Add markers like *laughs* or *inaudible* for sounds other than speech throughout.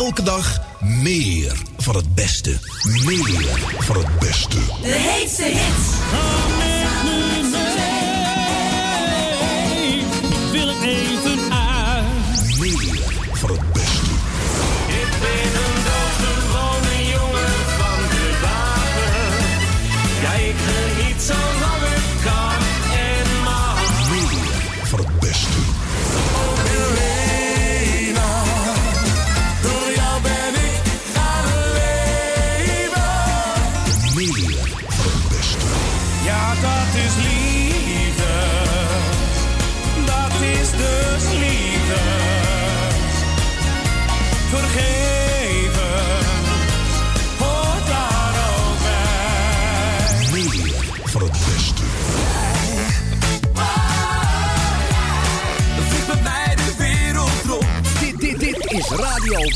Elke dag meer van het beste. Meer van het beste. De heetste hits.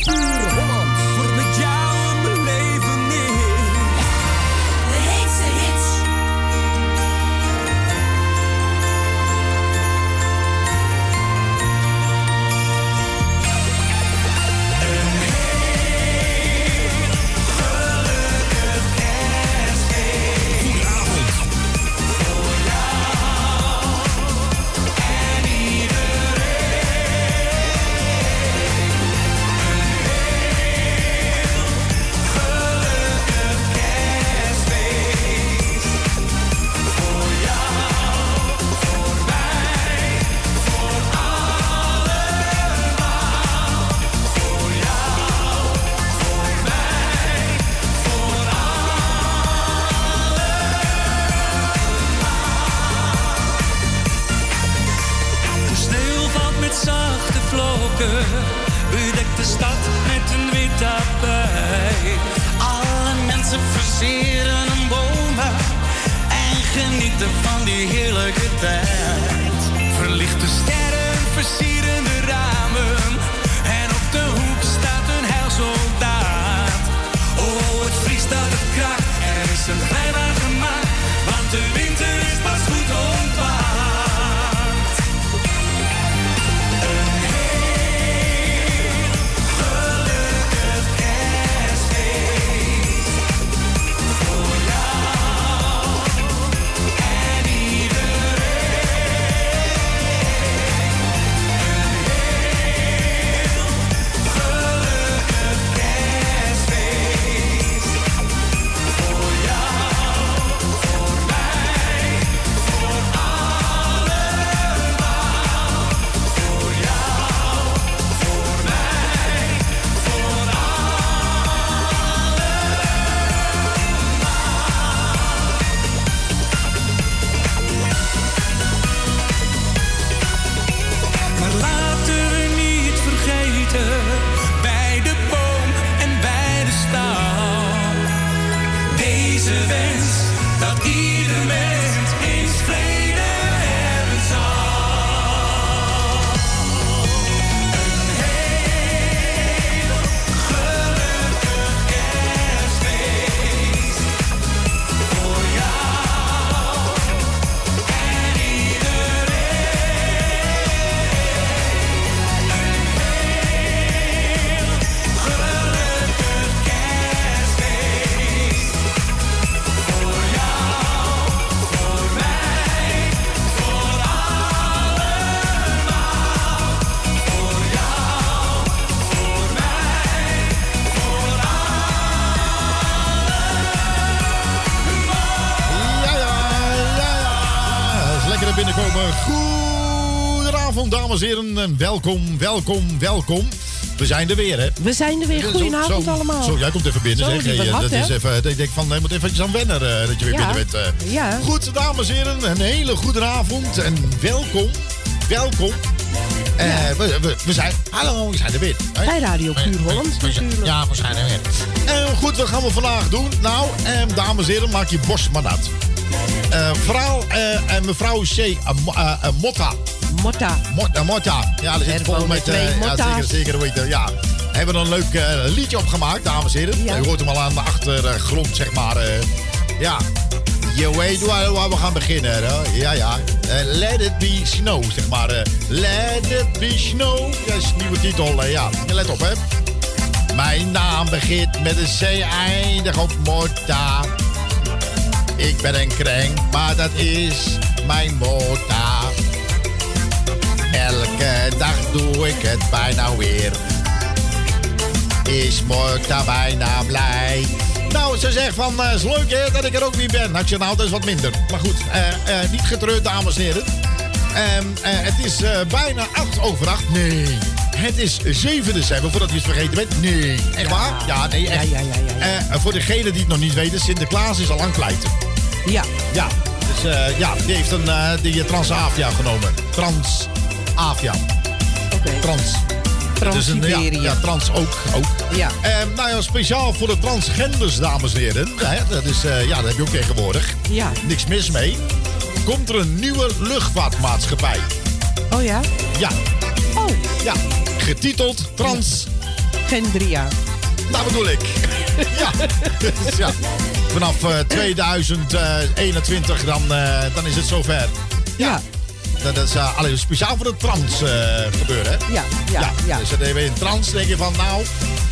Radio welkom, welkom, welkom. We zijn er weer, hè? We zijn er weer. Goedenavond zo- allemaal. Zo, jij komt even binnen, Zo, zeg. die Hey, wat dat is even, ik denk van, je moet even aan wennen eh, dat je weer Ja. binnen bent. eh. Ja. Goed, dames en heren, een hele goede avond en welkom. Welkom. Eh, we, we, we zijn, hallo, we zijn er weer. hè? Bij Radio Puur Holland natuurlijk. Ja, we zijn er weer. Eh, goed, wat gaan we vandaag doen? Nou, eh, dames en heren, maak je borst maar nat. Eh, vrouw eh, en mevrouw C. eh, Mo- eh, eh, Motta. Motta. Mot- eh, Motta. Ja, dat zit vol met... eh, ja, zeker, zeker weten. Ja. Hebben we een leuk eh, liedje opgemaakt, dames en heren. Ja. Je hoort hem al aan de achtergrond, zeg maar. eh, ja. Je weet waar, waar we gaan beginnen. Hè? Ja, ja. Let it be snow, zeg maar. let it be snow. Dat is een nieuwe titel, ja. Let op, hè. Mijn naam begint met een C, eindig op morta. Ik ben een krenk, maar dat is mijn mota. Elke dag doe ik het bijna weer. Is morta bijna blij. Nou, ze zegt van, eh, is leuk hè, dat ik er ook weer ben. Nationaal, dat is wat minder. Maar goed, eh, eh, niet getreurd, dames en heren. Ehm, eh, het is bijna 8 over 8. Nee. Het is 7 december, voordat u het vergeten bent. Nee. Echt waar? Ja, nee, echt. Ja, ja, ja, ja, ja. Voor degenen die het nog niet weten, Sinterklaas is al lang pleiten. Ja, Ja, dus ja, die heeft een, die Transavia genomen. Transavia. oké. Trans. Dus een, ja, ja, trans ook. ook. Ja. Ehm, nou ja, speciaal voor de transgenders, dames en heren. Hè, dat, is, eh, ja, dat heb je ook tegenwoordig. Ja. Niks mis mee. Komt er een nieuwe luchtvaartmaatschappij. Oh ja? Ja, Oh, ja. Getiteld Trans. Gendria. Dat bedoel ik. *laughs* ja. Dus ja. Vanaf eh, 2021 dan, eh, dan is het zover. Ja. Dat is uh, alleen speciaal voor de trans eh, gebeuren, hè? Ja, ja, ja. Dus dan ben je in trans, denk je van, nou...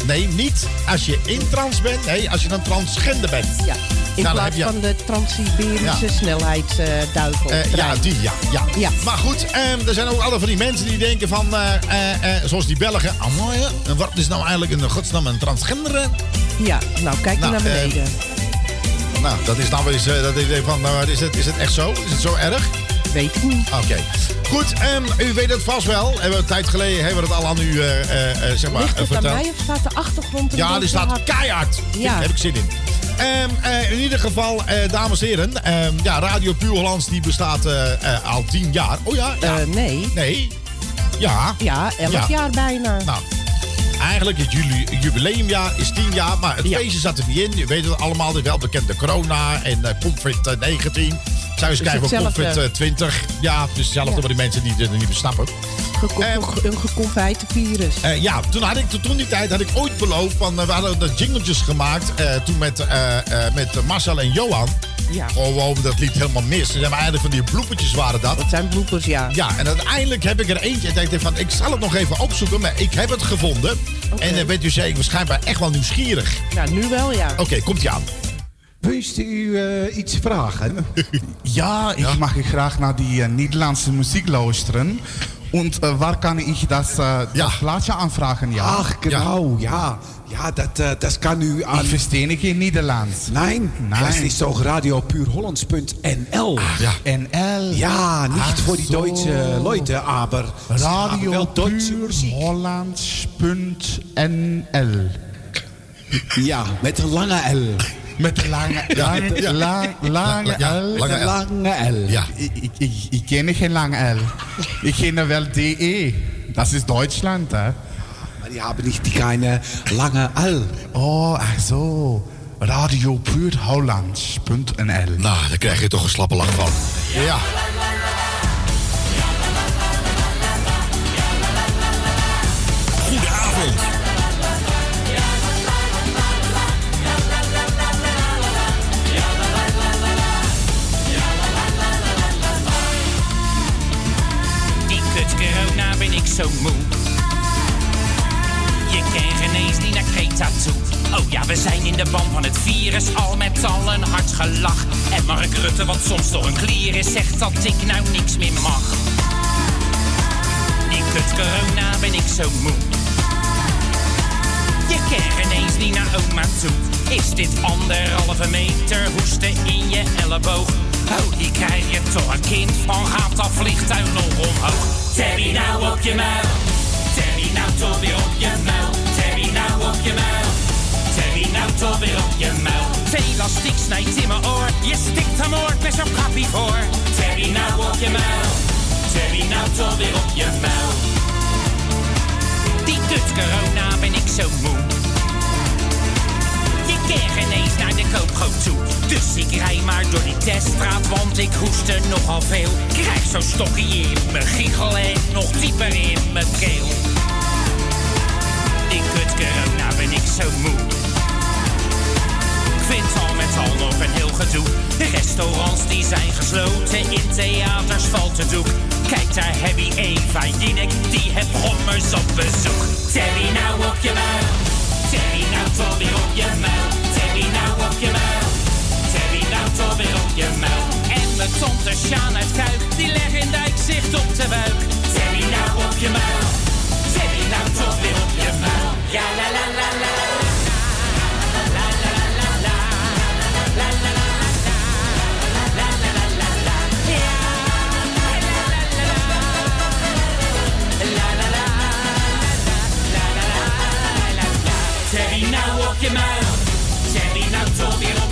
Nee, niet als je in trans bent. Nee, als je een transgender bent. Ja. In Nou, plaats je- van de Trans-Siberische Ja. snelheidsduivel. Eh, ja, die, ja, ja. Ja. Maar goed, ehm, er zijn ook alle van die mensen die denken van... eh, eh, eh, zoals die Belgen. Amai, en wat is nou eigenlijk in godsnaam een transgender? Ja, nou kijk Nou, naar beneden. Nou, dat is nou eens... eh, dat is van, nou, is, het, is het echt zo? Is het zo erg? Weet ik niet. Oké. Goed, ehm, u weet het vast wel. Hebben we een tijd geleden hebben we het al aan u eh, eh, zeg maar, Ligt het aan verteld. mij of staat de achtergrond Ja, die staat hard? keihard. Ja. Daar heb ik zin in. Ehm, eh, in ieder geval, dames en heren. ehm, ja, Radio Puur Hollands die bestaat al tien jaar. Oh ja? ja. Nee. nee. Ja. Ja, elf Ja. jaar bijna. Nou, eigenlijk het juli- jubileumjaar is 10 jaar, maar het Ja. feestje zat er niet in. Je weet het allemaal, de welbekende corona en eh COVID-19. Zou eens kijken voor hetzelfde. COVID-20. Ja, dus hetzelfde Ja. voor die mensen die het niet besnappen. Ge- een geconfijte virus. Eh, ja, toen, had ik, toen die tijd had ik ooit beloofd, van, eh, we hadden de jingletjes gemaakt eh, toen met, eh, eh, met Marcel en Johan. Ja. Oh, wow, dat liep helemaal mis. Ze hebben eigenlijk van die bloepertjes waren dat. Dat zijn bloepers, ja. Ja, en uiteindelijk heb ik er eentje. En ik van, ik zal het nog even opzoeken, maar ik heb het gevonden. En dan bent u zeker waarschijnlijk echt wel nieuwsgierig. Nou, nu wel, ja. Oké, komt ie aan. Wist u eh, iets vragen? *laughs* Ja, ich mache graag naar die äh, Nederlandse Musik luisteren. Und äh, waar kan ik dat, Ja. plaatje aanvragen? Ja. Ach, genau, ja. Ja, dat, eh, dat kan u aan... ik verstehe geen Nederlands. Nein, Nein. das ist doch radiopuurhollands.nl. Ja. NL. Ja, nicht Ach für die so. deutsche Leute, aber Musik. Hollands.nl. Ja, met een lange L. Met een lange, lange, *laughs* ja. lang- lange Ja, L. lange Een lange L. Ja. Ik, ik, ik, ik ken geen lange L. Ik ken wel DE. Dat is Duitsland, hè? Maar die hebben niet die keine lange L. Oh, ach zo. Radio Puur Hollands.nl. Nou, daar krijg je toch een slappe lach van. Ja. Zo moe. Je kan geen eens niet naar Kreta toe. Oh ja, we zijn in de ban van het virus, al met al een hard gelach. En Mark Rutte, wat soms door een klier is, zegt dat ik nou niks meer mag. Die kut corona ben ik zo moe. Je kan geen eens niet naar oma toe. Is dit anderhalve meter hoesten in je elleboog? Oh, die krijg je toch een kind van. Gaat dat vliegtuig nog omhoog? Terry nou op je muil. Terry nou toch weer op je muil. Terry nou op je muil. Terry nou toch weer op je muil. Elastiek snijdt in mijn oor. Je stikt hem oor met zo'n kappie voor. Terry nou op je muil. Terry nou toch weer op je muil. Die kut corona ben ik zo moe. Je kan geen eens naar de koopgoot toe. Dus ik rij maar door die teststraat, want ik hoestte nogal veel. Krijg zo'n stokje in mijn giegel en nog dieper in mijn keel. Die kut corona ben ik zo moe. Ik vind al met al nog een heel gedoe. De restaurants die zijn gesloten, in theaters valt het doek. Kijk daar heb je Eva Jinek, die heb gommers op bezoek. Terry nou toch weer op je muil. Terry nou op je muil. die nou toch weer op je muil. En mijn zonder Sjaan uit Kuik, die leg in dijk zicht op de buik. die nou op je muil. Terry nou toch weer op je muil. Ja la la la la. now walk your mouth. Chevy now talk your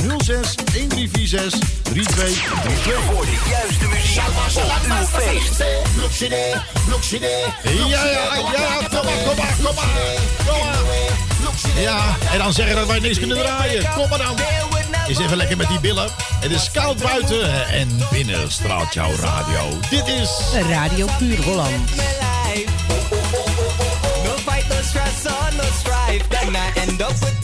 06 1346 3232. Voor de juiste muziek op uw feest. Ja, ja, ja, kom maar, kom maar, kom maar. Ja, en dan zeggen dat wij niks kunnen draaien. Kom maar dan. Is even lekker met die billen. Het is koud buiten en binnen straalt jouw radio. Dit is... Radio Puur Holland. No fight, no stress, no strife. Then I end up with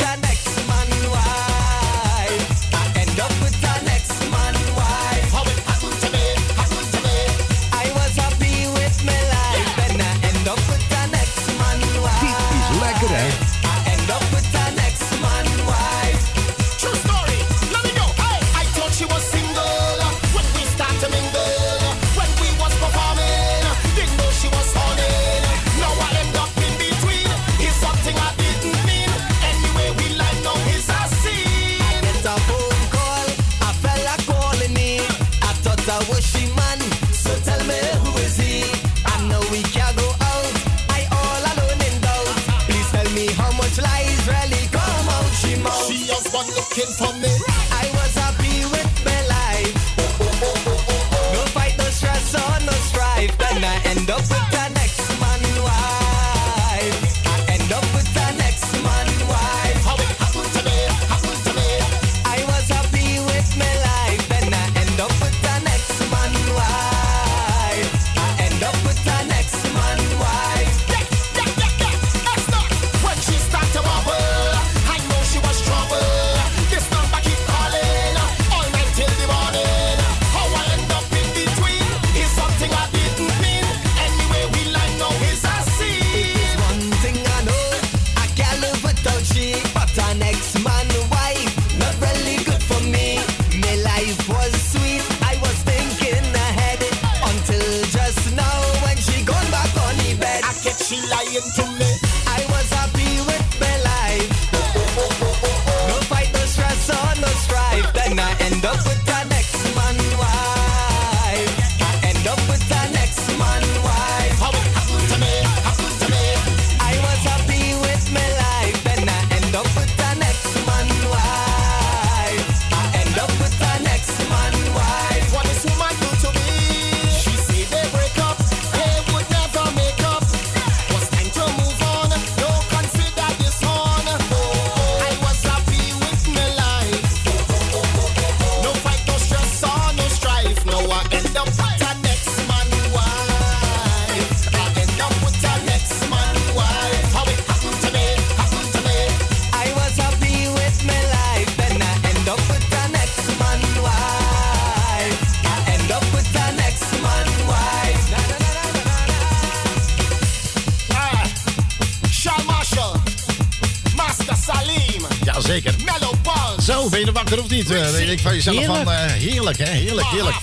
Ben je er wakker of niet? Eh, ik van jezelf heerlijk. van, uh, heerlijk hè, heerlijk, heerlijk.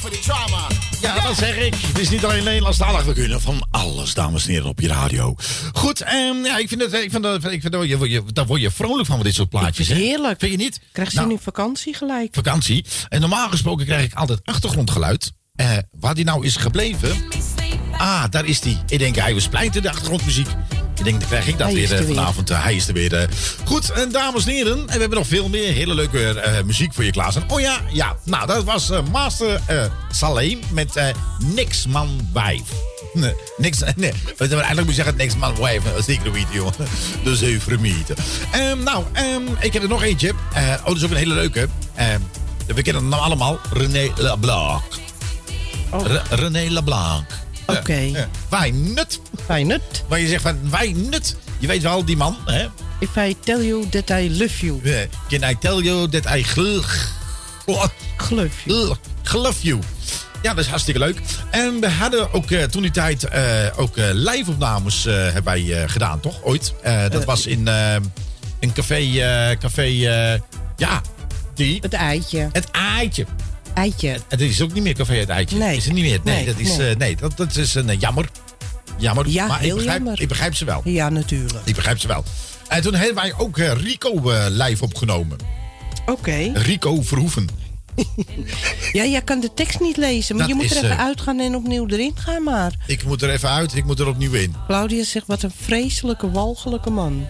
Ja, dat zeg ik. Het is niet alleen Nederlands. we kunnen van alles, dames en heren, op je radio. Goed, ehm, ja, ik vind het, ik vind dat, ik vind dat, oh, je, daar word je vrolijk van, van dit soort plaatjes. Hè? Heerlijk. Vind je niet? Krijg je nou, nu vakantie gelijk? Vakantie. En normaal gesproken krijg ik altijd achtergrondgeluid. Eh, waar die nou is gebleven... Ah, daar is die. Ik denk, hij was pleiten de achtergrondmuziek. Denk, dan krijg ik dat Hij weer is eh, weer. vanavond. Eh, hij is er weer. eh. Goed, en dames en heren. En we hebben nog veel meer hele leuke muziek voor je klaarstaan. Oh ja, ja. Nou, dat was eh, Master Salem met Niks Man Wijf. *laughs* Nee, niks, *laughs* nee. Eigenlijk moet je zeggen niks man wijf. Zeker niet, joh. Dus even vermieten. Ehm, nou, ehm, ik heb er nog eentje. Oh, dat is ook een hele leuke. Ehm, we kennen hem allemaal. René Leblanc. Oh. Re- René Leblanc. Oké. Ja, ja. Wijnut. Wijnut. Waar je zegt van wijnut. Je weet wel, die man. Hè? If I tell you that I love you. Can I tell you that I gl- gl- Geloof je. gl- glove you? Ja, dat is hartstikke leuk. En we hadden ook eh, toen die tijd eh, ook eh, live-opnames hebben wij gedaan, toch? Ooit. Dat was in een café... café ja, die... Het eitje. Het Eitje. Eitje. Het is ook niet meer Café Het Eitje. Nee. Is het niet meer? Nee, Nee, dat is, nee. eh, nee dat, dat is een eh, jammer. Jammer. Ja, maar ik begrijp, jammer. Ik begrijp ze wel. Ja, natuurlijk. Ik begrijp ze wel. En toen hebben wij ook eh, Rico live opgenomen. Oké. Rico Verhoeven. *laughs* Ja, jij kan de tekst niet lezen, maar Dat je moet er even eh, uitgaan en opnieuw erin gaan maar. Ik moet er even uit, ik moet er opnieuw in. Claudia zegt, wat een vreselijke, walgelijke man.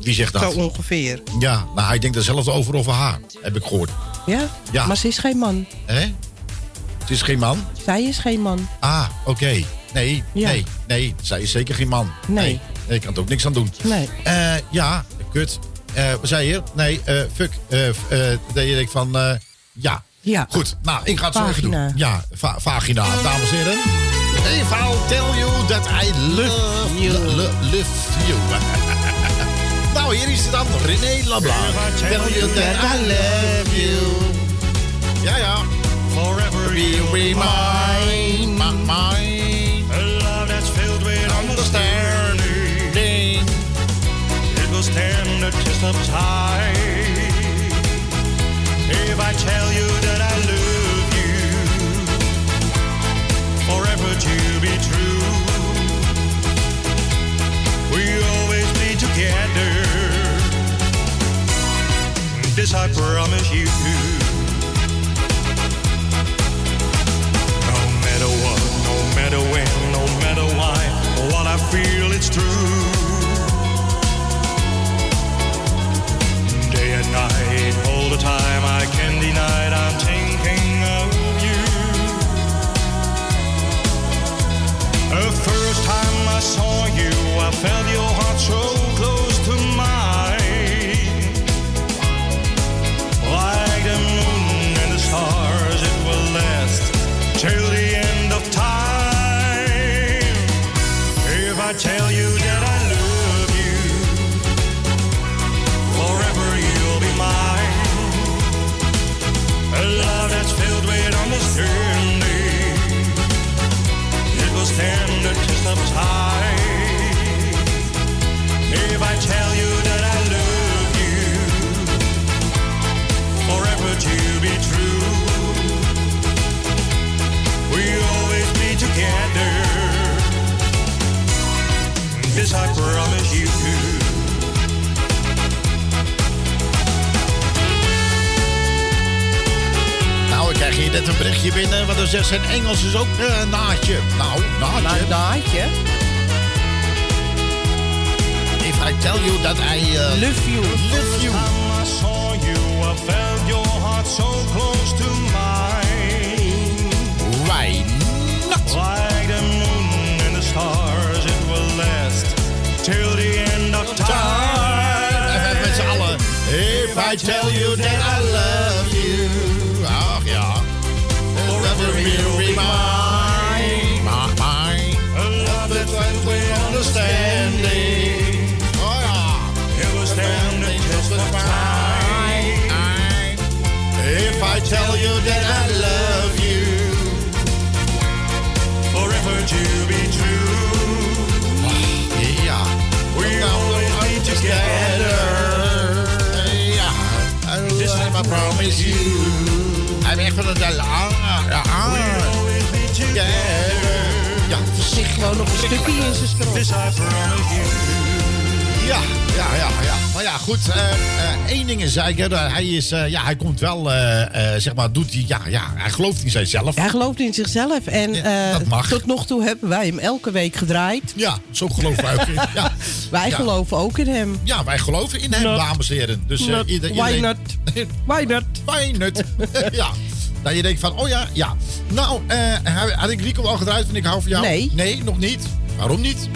Wie zegt dat? Zo ongeveer. Ja, nou hij denkt hetzelfde over over haar, heb ik gehoord. Ja? Ja. Maar ze is geen man. Hè? Het is geen man? Zij is geen man. Ah, oké. Nee, Ja. nee, nee. Zij is zeker geen man. Nee. Nee, ik kan er ook niks aan doen. Nee. Eh, ja, kut. Eh, wat zei je? Nee, eh, fuck. Eh, eh, dat je denkt van, eh, ja. Ja. Goed, nou, ik ga het zo even Vagina. doen. Ja, va- vagina, dames en heren. If I'll tell you that I love you. love you. *laughs* nou, hier is het dan. René Leblanc. Tell you that I love you. Ja, ja. Forever Be, be mine, my, mine. A love that's filled with understanding. It will stand the test of time. If I tell you that I love you, forever to be true. We always be together. This I promise you. No matter what, no matter when, no matter why, what I feel it's true. Day and night, all the time, I can't deny it, I'm thinking of you. The first time I saw you, I felt Engels is ook eh naadje. Nou, naadje. Naadje. If I tell you that I uh, Love you. love you. krijgen we de la. Ja, ja, ja, gewoon nog een stukje in zijn stroom. Ja, ja, ja, ja. Maar ja, goed. Eh, eh, uh, Eén ding is zeker. Eh, hij, is, ja, hij komt wel, zeg maar, doet hij, ja, ja, hij gelooft in zichzelf. Hij gelooft in zichzelf. En ja, tot nog toe hebben wij hem elke week gedraaid. Ja, zo geloven wij. Ja. *laughs* Wij geloven ook in hem. Ja, wij geloven in hem, dames en heren. Dus, *laughs* why, not? why not? Why *laughs* not? ja. Dat je denkt van, oh ja, ja. Nou, uh, had ik Rico al gedraaid en ik hou van jou? Nee. Nee, nog niet. Waarom niet?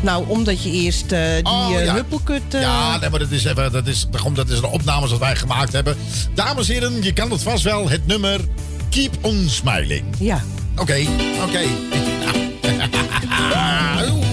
Nou, omdat je eerst eh, die oh, eh, ja. Huppelkut... Ja, nee, maar dat is, even, dat, is, dat is een opname wat wij gemaakt hebben. Dames en heren, je kan het vast wel. Het nummer Keep On Smiling. Ja. Oké, oké. *laughs* *laughs*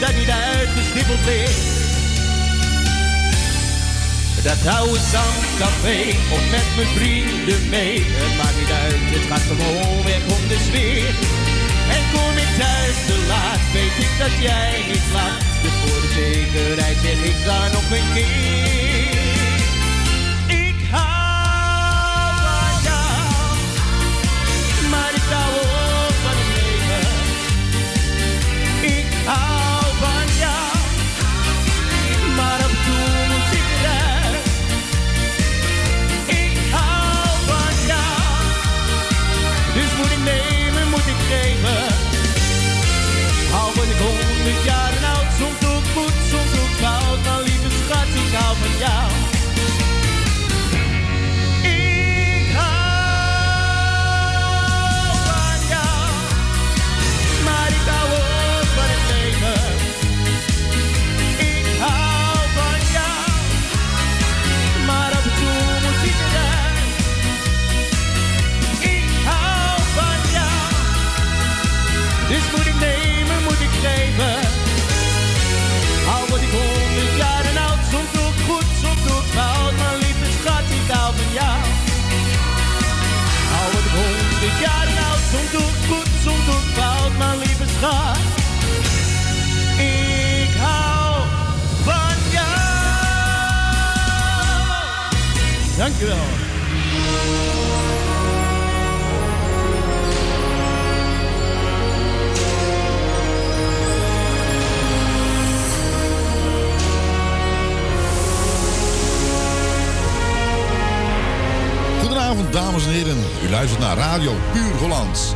dat niet uit uitgestippeld ligt. Dat oude zandcafé, of met mijn vrienden mee. Het maakt niet uit, het gaat gewoon weg om de sfeer. En kom ik thuis te laat, weet ik dat jij niet slaapt. Dus voor de zekerheid zeg ik dan nog een keer. mijn lieve schat. Ik hou van jou. Dankjewel. Goedenavond, dames en heren. U luistert naar Radio Puur Hollands.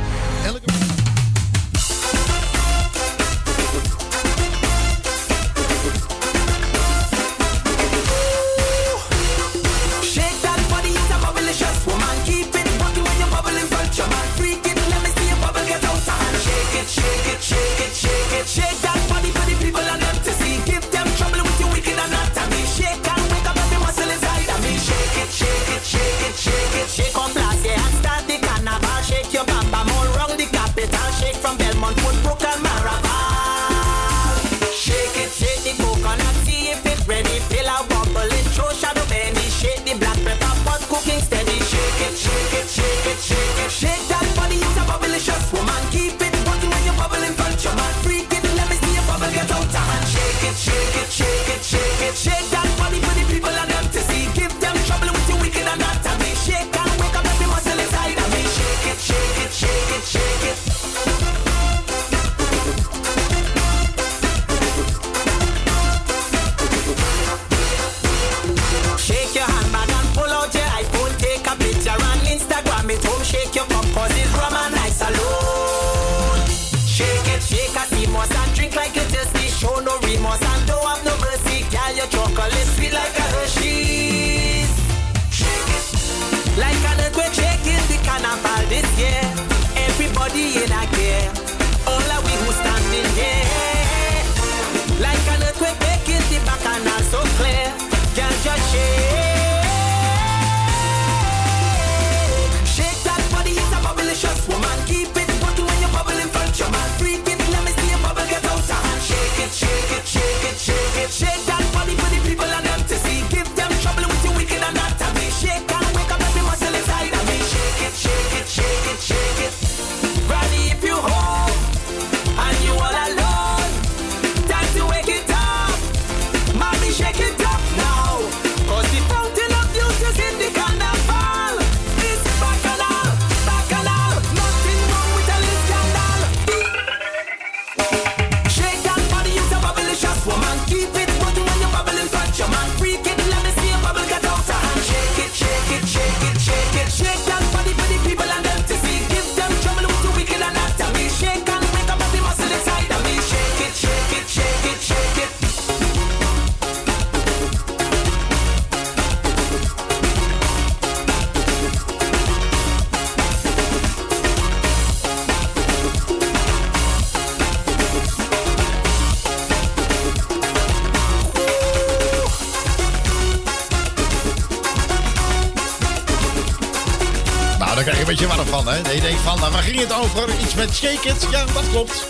Met Shake It? Ja, dat klopt.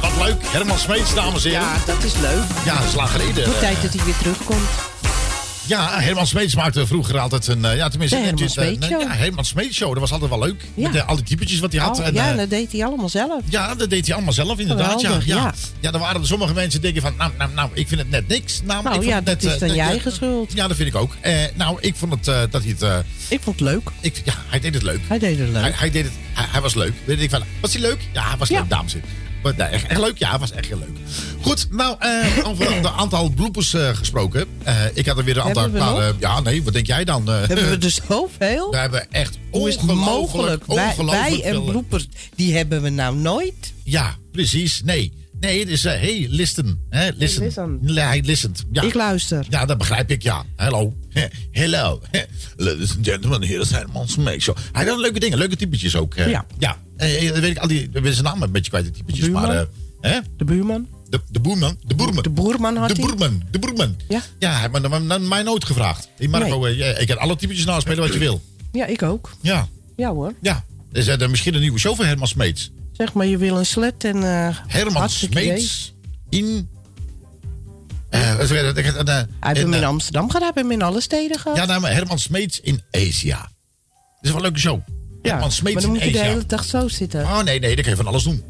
Wat leuk. Herman Smeets, dames en heren. Ja, dat is leuk. Ja, dat is lang geleden. Goed tijd dat hij weer terugkomt. Ja, Herman Smeets maakte vroeger altijd een... eh, ja, tenminste... De Herman eh, Smeets Show. Ja, Herman Smeets Show. Dat was altijd wel leuk. Ja. Met al die typetjes wat hij had. Oh, en, ja, eh, dat deed hij allemaal zelf. ja, dat deed hij allemaal zelf, inderdaad. Ja, Geweldig, ja. ja. ja, dan waren er sommige mensen die denken van... Nou, nou, nou, ik vind het net niks. Nou, Nou ik vond ja, het dat is dan je net- eigen schuld. Ja, dat vind ik ook. Nou, ik vond het, dat hij het... Ik vond het leuk. ik, ja, hij deed het leuk. Hij deed het leuk. Hij, hij deed het, hij, was leuk. Weet ik van, was hij leuk? Ja, hij was Ja. leuk, dames en heren. Maar, echt, echt leuk? Ja, was echt heel leuk. Goed, nou, eh, over een aantal bloepers eh, gesproken. Eh, ik had er weer een aantal... Paar, ja, nee, wat denk jij dan? Hebben we *laughs* er zoveel? we hebben echt Hoe het ongelooflijk, mogelijk? Wij, en veel, bloepers, die hebben we nou nooit. Ja, precies. Nee. Nee, het is, eh, hey, listen. Hè, listen. listen. Hij. Ja. Ik luister. Ja, dat begrijp ik, ja. Hello. Hello. *laughs* *laughs* Ladies and gentlemen, hier is Herman Smeek Show. Hij had leuke dingen, leuke typetjes ook. eh. Ja. Ja. Eh, dan weet ik al die, ben zijn naam een beetje kwijt, de typetjes. Buurman? Maar, eh, hè? De buurman. De, de boerman. De boerman. De boerman had De boerman. De boerman. Ja. Ja, hij heeft me- me- mij nooit gevraagd. Die Marco, eh, ja, ik kan alle typetjes naspelen wat je wil. Ja, ik ook. Ja. Ja hoor. Ja. Is er dan misschien een nieuwe show voor Herman Smeets? Zeg maar, je wil een slet en... eh Herman. Smeets in... het? Ik- Hij heeft hem in, in Amsterdam gehad, hij heeft hem in alle steden gehad. Ja, nou, maar Herman Smeets in Asia. Dat is wel een leuke show. Ja, Herman Smeets maar dan moet je de hele dag zo zitten. Oh nee, nee, dat kan je van alles doen.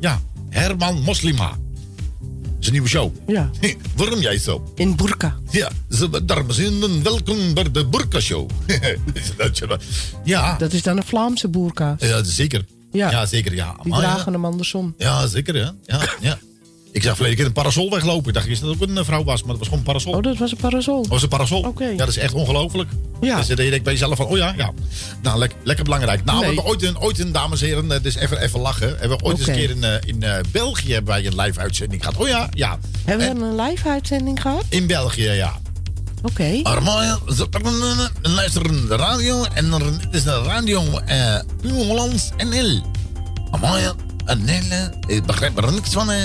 Ja, Herman Moslima. Dat is een nieuwe show. Ja, *laughs* Waarom jij zo? in Burka. Ja, dames en heren, welkom bij de Burka Show. *laughs* ja, Dat is dan een Vlaamse boerka. ja, zeker. Ja, Ja. zeker, ja. Die Maar ja. dragen hem andersom. Ja, zeker, ja. ja, ja. Ik zag verleden keer een parasol weglopen. Ik dacht eerst dat het ook een eh, vrouw was, maar dat was gewoon een parasol. Oh, dat was een parasol. Dat was een parasol. Oké. Ja, dat is echt ongelooflijk. Ja. Dus je denkt bij jezelf van, oh ja, ja. Nou, lek- lekker belangrijk. Nou, we hebben ooit een, ooit een, dames en heren, eh, dus even, even lachen. We hebben ooit eens een keer in, eh, in eh, België hebben wij een live uitzending gehad. Oh ja, ja. Hebben En- we een live uitzending gehad? in België, ja. Oké. Armaya, ze luisteren de radio en er, is de radio eh Hollands NL. Armaya, NL, ik begrijp er niks van. eh.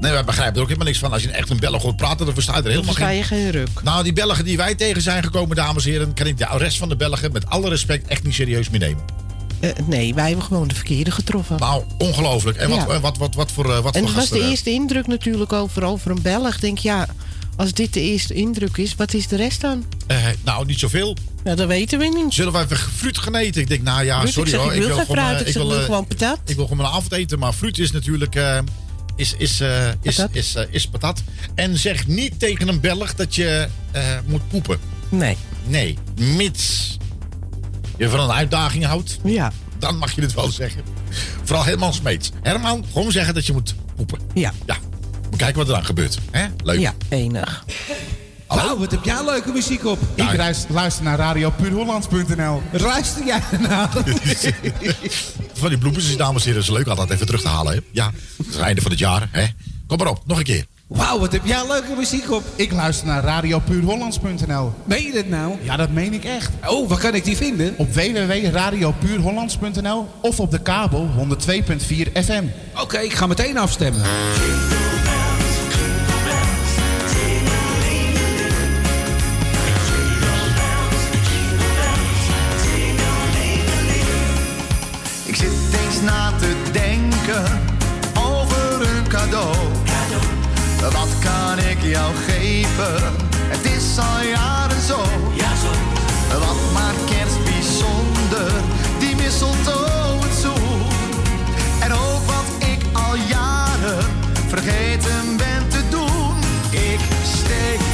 Nee, wij begrijpen er ook helemaal niks van. Als je echt een Belg hoort praten, dan versta je er helemaal geen... je geen ruk. Nou, die Belgen die wij tegen zijn gekomen, dames en heren, kan ik de rest van de Belgen met alle respect echt niet serieus meer nemen. Eh, nee, wij hebben gewoon de verkeerde getroffen. Nou, ongelooflijk. En wat, Ja. eh, wat, wat, wat voor, eh, wat en voor dat was de eh, eerste indruk natuurlijk over, over een Belg. Denk ja, als dit de eerste indruk is, wat is de rest dan? eh, nou, niet zoveel. Ja, dat weten we niet. Zullen wij even fruit gaan eten? Ik denk, nou ja, Fruit, sorry ik zeg, hoor. ik wil geen gewoon, fruit, eh, ik wil, wil eh, gewoon patat. Ik wil gewoon mijn avondeten, maar fruit is natuurlijk eh, is, is, eh, is, Patat. is, eh, is patat. En zeg niet tegen een Belg dat je eh, moet poepen. Nee. Nee, mits je van een uitdaging houdt, Ja. dan mag je het wel zeggen. Vooral Herman Smeets. Herman, gewoon zeggen dat je moet poepen. Ja. Ja, we kijken wat er dan gebeurt. Hè? Leuk. Ja, enig. Nou, wat heb jij leuke muziek op? Ik luister naar radiopuurhollands.nl. Luister jij ernaar? *laughs* Van die bloepers is dames en heren, is leuk altijd even terug te halen. Hè? Ja, het is het einde van het jaar. Hè? Kom maar op, nog een keer. Wauw, wat heb jij leuke muziek op? Ik luister naar radiopuurhollands.nl. Meen je dit nou? Ja, dat meen ik echt. Oh, waar kan ik die vinden? Op www.radiopuurhollands.nl of op de kabel 102.4 FM. Oké, ik ga meteen afstemmen. Eens na te denken over een cadeau. Wat kan ik jou geven? Het is al jaren zo. Wat maakt kerst bijzonder? Die mistletoe het zoet. En ook wat ik al jaren vergeten ben te doen. Ik steek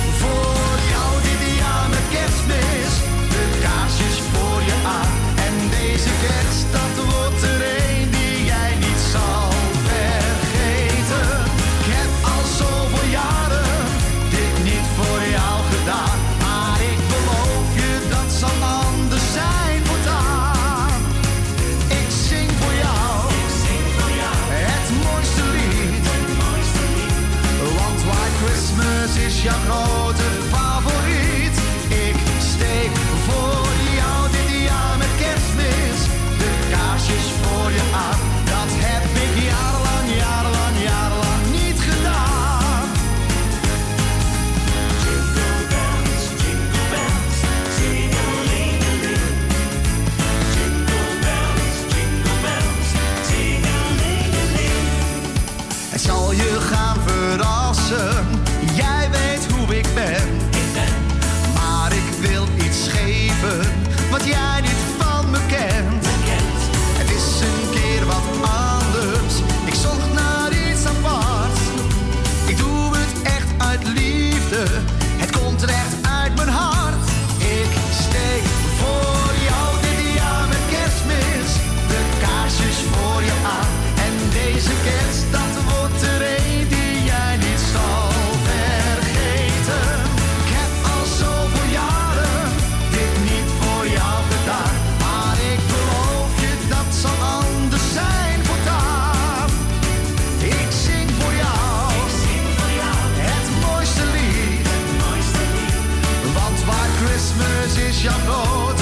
Christmas is jouw nood.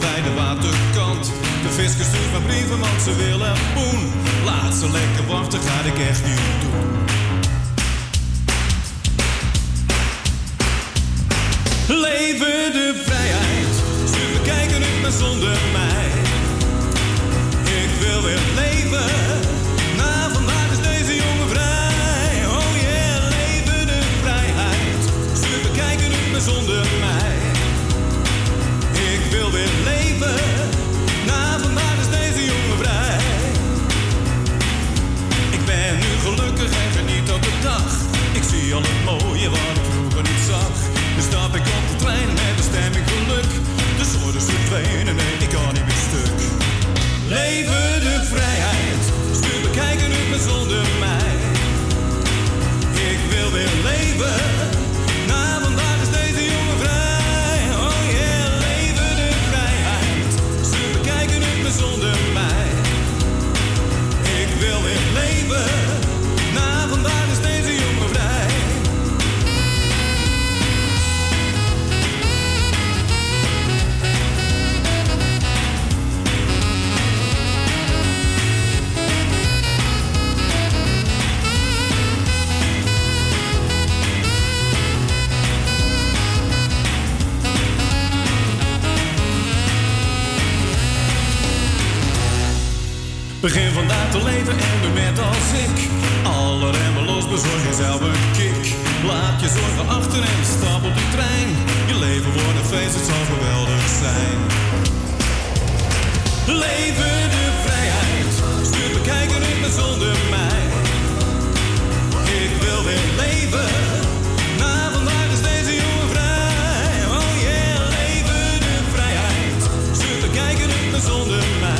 bij de waterkant. De viskers stuurt mijn brieven, want ze willen poen. Laat ze lekker wachten, ga ik echt niet doen. Leven de vrijheid, stuur me kijken, ik ben zonder mij. Ik wil weer leven. Begin vandaag te leven en doe met als ik. Alle remmen los, bezorg jezelf een kick. Laat je zorgen achter en stap op de trein. Je leven wordt een feest, het zal geweldig zijn. Leven de vrijheid, stuur bekijken in zonder mij. Ik wil weer leven, na vandaag is deze jongen vrij. Oh je leven de vrijheid, stuur bekijken in de zonder mij.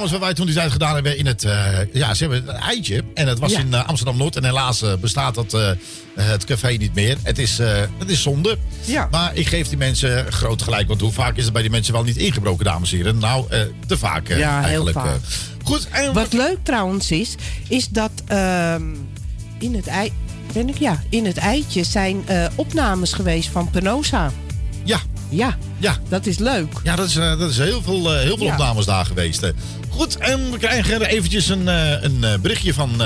Live-opnames waar wij toen die tijd gedaan hebben in het, eh, ja, ze hebben een eitje. En het was Ja. in eh, Amsterdam-Noord. En helaas eh, bestaat dat, het café niet meer. Het is, het is zonde. Ja. Maar ik geef die mensen groot gelijk. Want hoe vaak is het bij die mensen wel niet ingebroken, dames en heren? Nou, te vaak Ja, heel eigenlijk. vaak. eh. goed, en Wat leuk trouwens is, is dat ehm, in het ei, ben ik ja, in het eitje zijn opnames geweest van Penosa. Ja. Ja. Ja. Dat is leuk. Ja, dat is, eh, dat is heel veel, eh, heel veel Ja. opnames daar geweest. Goed, en we krijgen eventjes een, eh, een berichtje van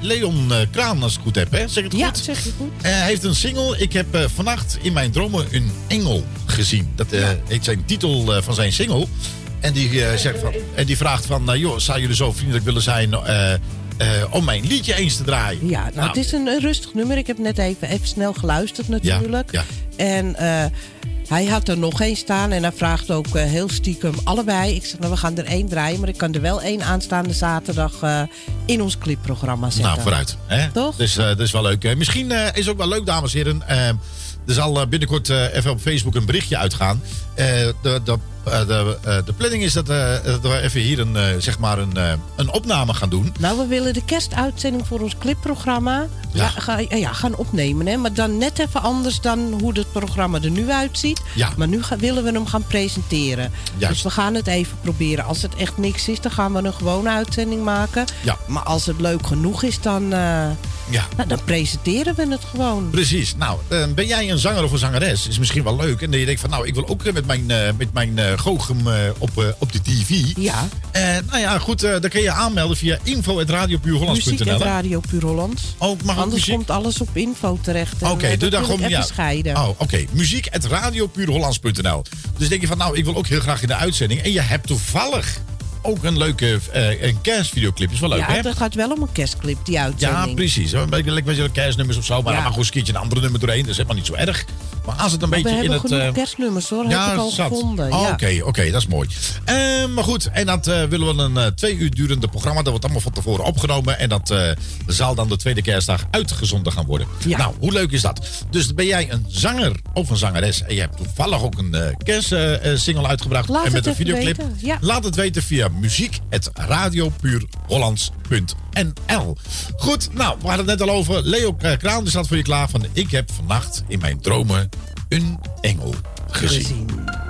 Leon Kraan, als ik het goed heb. Hè? Zeg het Ja, goed? zeg je goed. Hij heeft een single. Ik heb vannacht in mijn dromen een engel gezien. Dat eh, heet zijn titel van zijn single. En die, zegt van, en die vraagt van... eh, joh, zou jullie zo vriendelijk willen zijn... om mijn liedje eens te draaien? Ja, nou, het is een, een rustig nummer. Ik heb net even, even snel geluisterd natuurlijk. Ja, En eh, hij had er nog één staan en hij vraagt ook eh, heel stiekem allebei. Ik zeg, nou, we gaan er één draaien, maar ik kan er wel één aanstaande zaterdag eh, in ons clipprogramma zetten. Nou, vooruit. Hè? Toch? Dus eh, dat is wel leuk. Misschien is ook wel leuk, dames en heren. Er zal eh, binnenkort eh, even op Facebook een berichtje uitgaan. Eh, de, de, de, de planning is dat, we even hier een, zeg maar een, een opname gaan doen. Nou, we willen de kerstuitzending voor ons clipprogramma Ja. ga- ja, gaan opnemen. Hè? Maar dan net even anders dan hoe het programma er nu uitziet. Ja. Maar nu willen we hem gaan presenteren. Juist. Dus we gaan het even proberen. Als het echt niks is, dan gaan we een gewone uitzending maken. Ja. Maar als het leuk genoeg is, dan, Ja. nou, dan presenteren we het gewoon. Precies. Nou, eh, ben jij een zanger of een zangeres? Is misschien wel leuk. En dat je denkt van, nou, ik wil ook eh, met mijn, eh met mijn goochem op, op de TV. Ja. Nou ja, goed, dan kun je je aanmelden via Muziek info.radiopuurhollands.nl. en Radio Puur Hollands. Oh, mag Anders muziek? komt alles op info terecht. Oké, eh, doe dan gewoon ja. scheiden. Oh, oké. Muziek at radiopuurhollands.nl. Dus denk je van, nou, ik wil ook heel graag in de uitzending. En je hebt toevallig ook een leuke eh een kerstvideoclip. Is wel leuk, ja, hè? het gaat wel om een kerstclip, die uitzending. Ja, precies. Een beetje lekker kerstnummers of zo. Maar Ja. dan mag een een andere nummer doorheen. Dat is helemaal niet zo erg. Maar als het een Maar beetje we in hebben het... genoeg eh, kerstnummers hoor, heb ik al zat. gevonden. Oh, ja. Oké, oké, dat is mooi. Eh, maar goed, en dat eh, willen we een twee uur durende programma. Dat wordt allemaal van tevoren opgenomen. En dat zal dan de tweede kerstdag uitgezonden gaan worden. Ja. Nou, hoe leuk is dat? Dus ben jij een zanger of een zangeres... en je hebt toevallig ook een kerstsingle uitgebracht... Laat en met een videoclip... weten, ja. Laat het weten via muziek.radiopuurhollands.nl Goed, nou, we hadden het net al over. Leo Kraan staat voor je klaar van... Ik heb vannacht in mijn dromen een engel gezien. Ik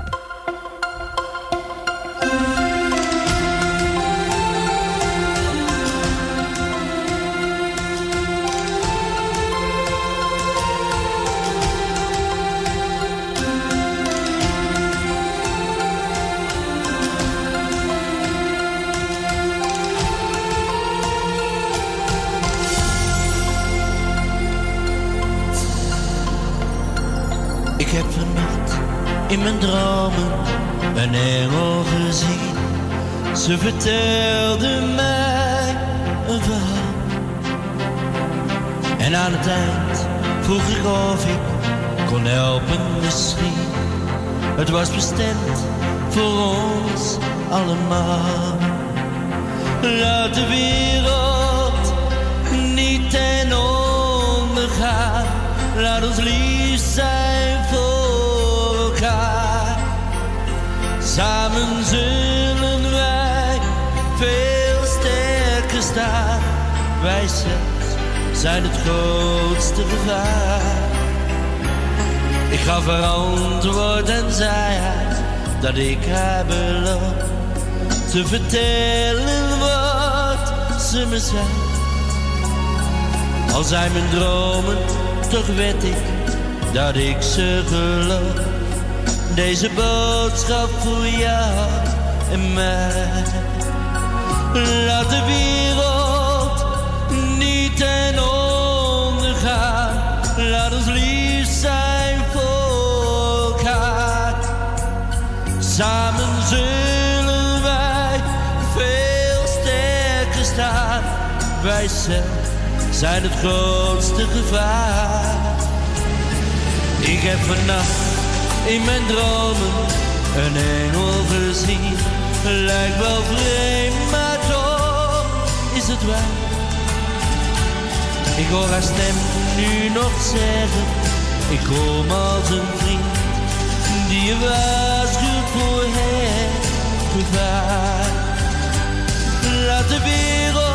in mijn dromen een engel gezien. Ze vertelde mij een verhaal. En aan het eind vroeg ik of ik kon helpen misschien. Het was bestemd voor ons allemaal. Laat de wereld niet ten onder gaan. Laat ons lief zijn Samen zullen wij veel sterker staan. Wij zelfs zijn het grootste gevaar. Ik gaf haar antwoord en zei haar dat ik haar beloof te vertellen wat ze me zei. Al zijn mijn dromen, toch weet ik dat ik ze geloof. Deze boodschap voor jou en mij. Laat de wereld niet ten onder gaan. Laat ons lief zijn voor. Samen zullen wij veel sterker staan. Wij zijn het grootste gevaar. Ik heb vannacht in mijn dromen een engel gezien. Lijkt wel vreemd, maar toch is het waar. Ik hoor haar stem nu nog zeggen, ik kom als een vriend die je waarschuwt voor het gevaar. Laat de wereld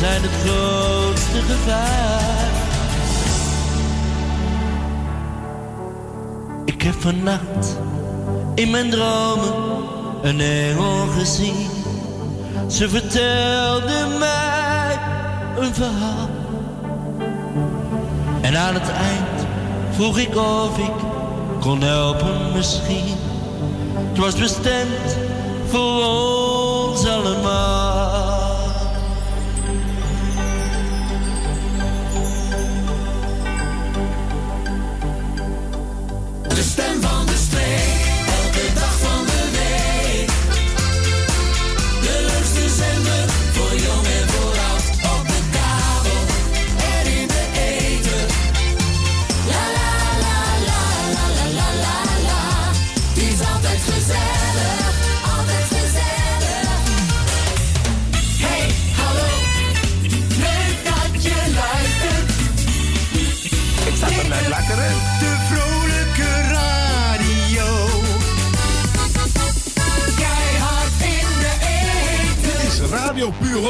zijn het grootste gevaar. Ik heb vannacht in mijn dromen een engel gezien. Ze vertelde mij een verhaal. En aan het eind vroeg ik of ik kon helpen misschien. Het was bestemd voor ons allemaal.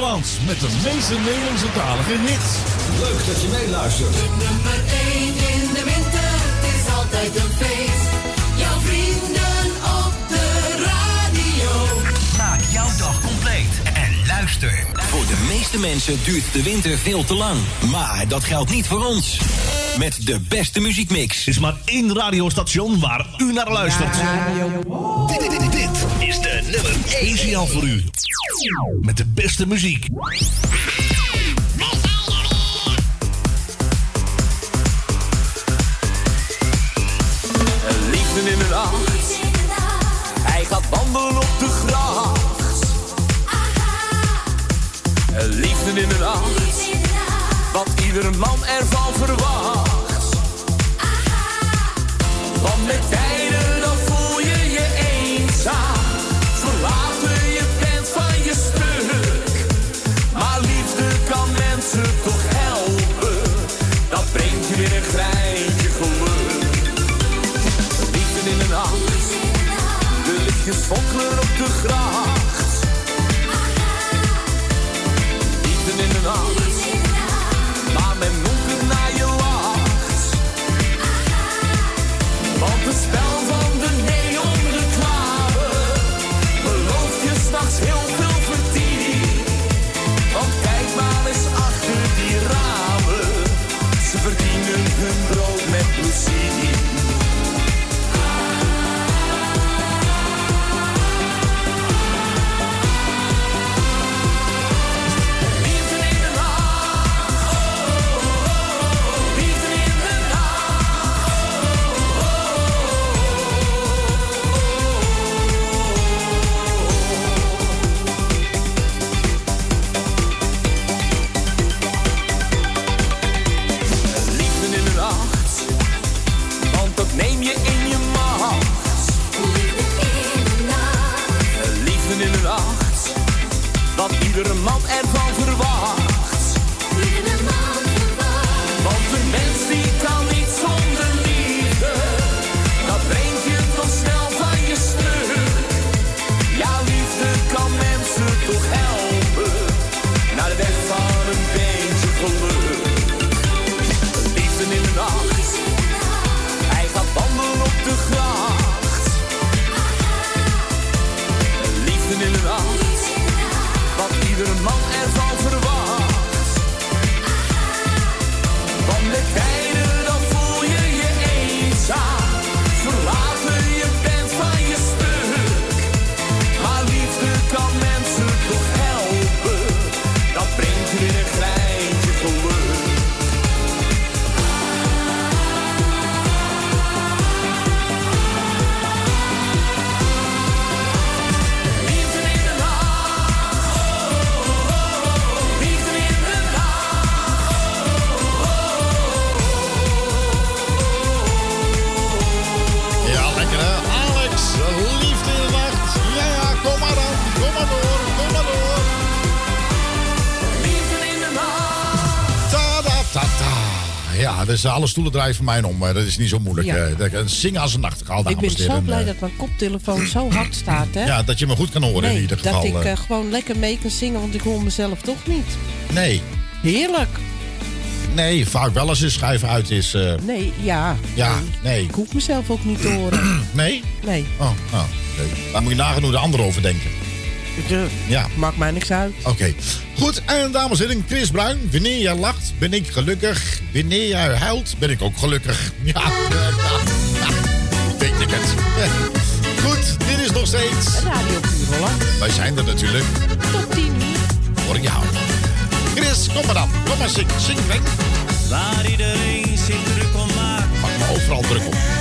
Hollands met de meeste Nederlandse talige hits. Leuk dat je meeluistert. Nummer 1 in de winter, het is altijd een feest. Jouw vrienden op de radio. Maak jouw dag compleet en luister. Voor de meeste mensen duurt de winter veel te lang. Maar dat geldt niet voor ons. Met de beste muziekmix. Er is maar één radiostation waar u naar luistert. Dit, dit, dit, dit is de nummer 1 speciaal voor u. Met de beste muziek. Liefde in de nacht. Hij gaat wandelen op de gracht. Liefde in de nacht. Wat ieder man ervan lichtjes fonkelen op de gracht. Liefde in de nacht. Dus alle stoelen draaien voor mij om. maar Dat is niet zo moeilijk. Ja. eh. Zingen als een nachtegaal, Ik ben en zo blij Eh, dat mijn koptelefoon zo hard staat, hè? *clears throat* Ja, dat je me goed kan horen nee, in ieder geval. dat ik eh. eh, gewoon lekker mee kan zingen, want ik hoor mezelf toch niet. nee, Heerlijk. nee, vaak wel als de schijf uit is. eh. Nee, ja. ja, nee. Ik hoef mezelf ook niet te horen. *clears throat* Nee? Nee. Oh, nou, nee. Daar moet je nagaan hoe de anderen over denken. Ja. Maakt mij niks uit. Oké. Goed, en dames en heren, Chris Bruin. Wanneer jij lacht, ben ik gelukkig. Wanneer jij huilt, ben ik ook gelukkig. Ja, *laughs* ja, ja. weet ik het. *laughs* Goed, dit is nog steeds... Radio Puur Holland. Wij zijn er natuurlijk. Tot 10 uur. Voor jou. Chris, kom maar dan. Kom maar, zing. Zing, Frank. Waar iedereen zich druk om maakt. Pak me overal druk op.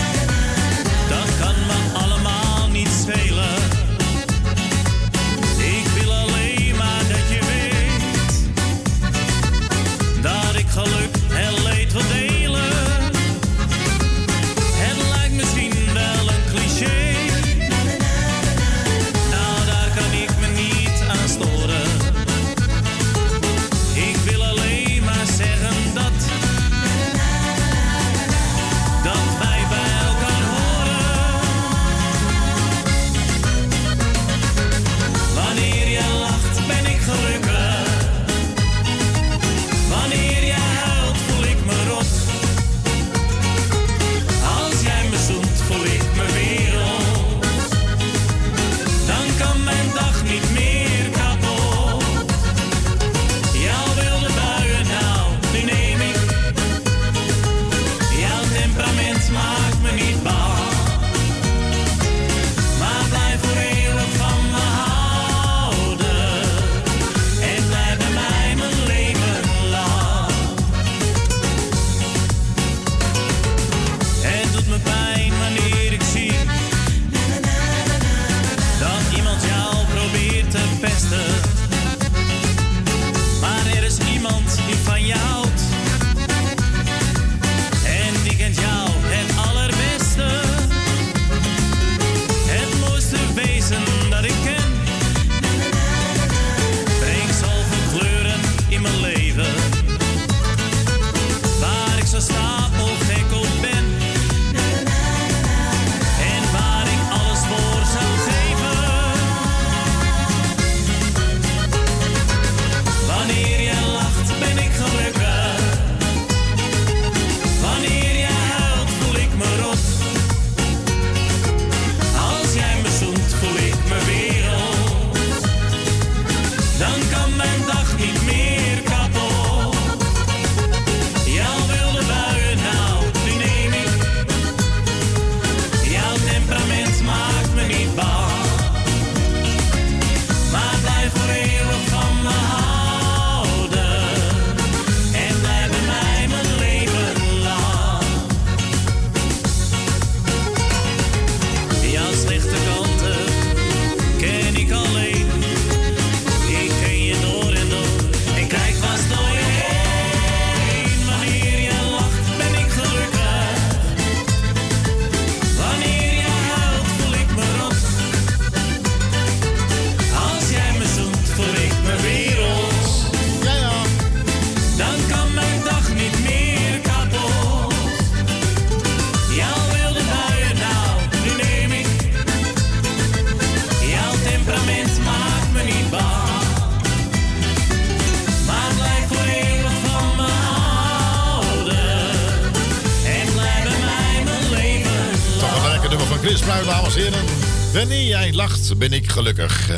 ben ik gelukkig.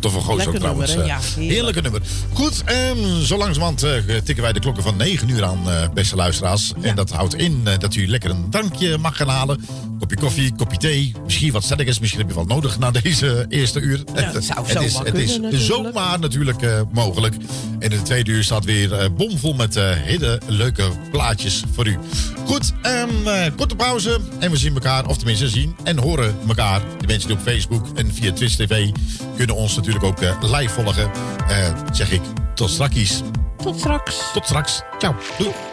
Van Goos ook Lekker trouwens. nummer, eh, Ja, heerlijk. heerlijke nummer. Goed, ehm, zo langzamerhand eh, tikken wij de klokken van 9 uur aan, eh, beste luisteraars. En dat houdt in dat u lekker een drankje mag gaan halen. Kopje koffie, kopje thee. Misschien wat sterkers. Misschien heb je wel nodig na deze eerste uur. Ja, dat zou het is, het is natuurlijk. zomaar natuurlijk mogelijk. En in de tweede uur staat weer bomvol met hele leuke plaatjes voor u. Goed, ehm, eh, korte pauze. En we zien elkaar, of tenminste zien en horen elkaar. De mensen die op Facebook en via Twitch TV kunnen ons natuurlijk ook eh, live volgen. Eh, zeg ik, tot straks. Tot straks. Tot straks. Ciao. Doei.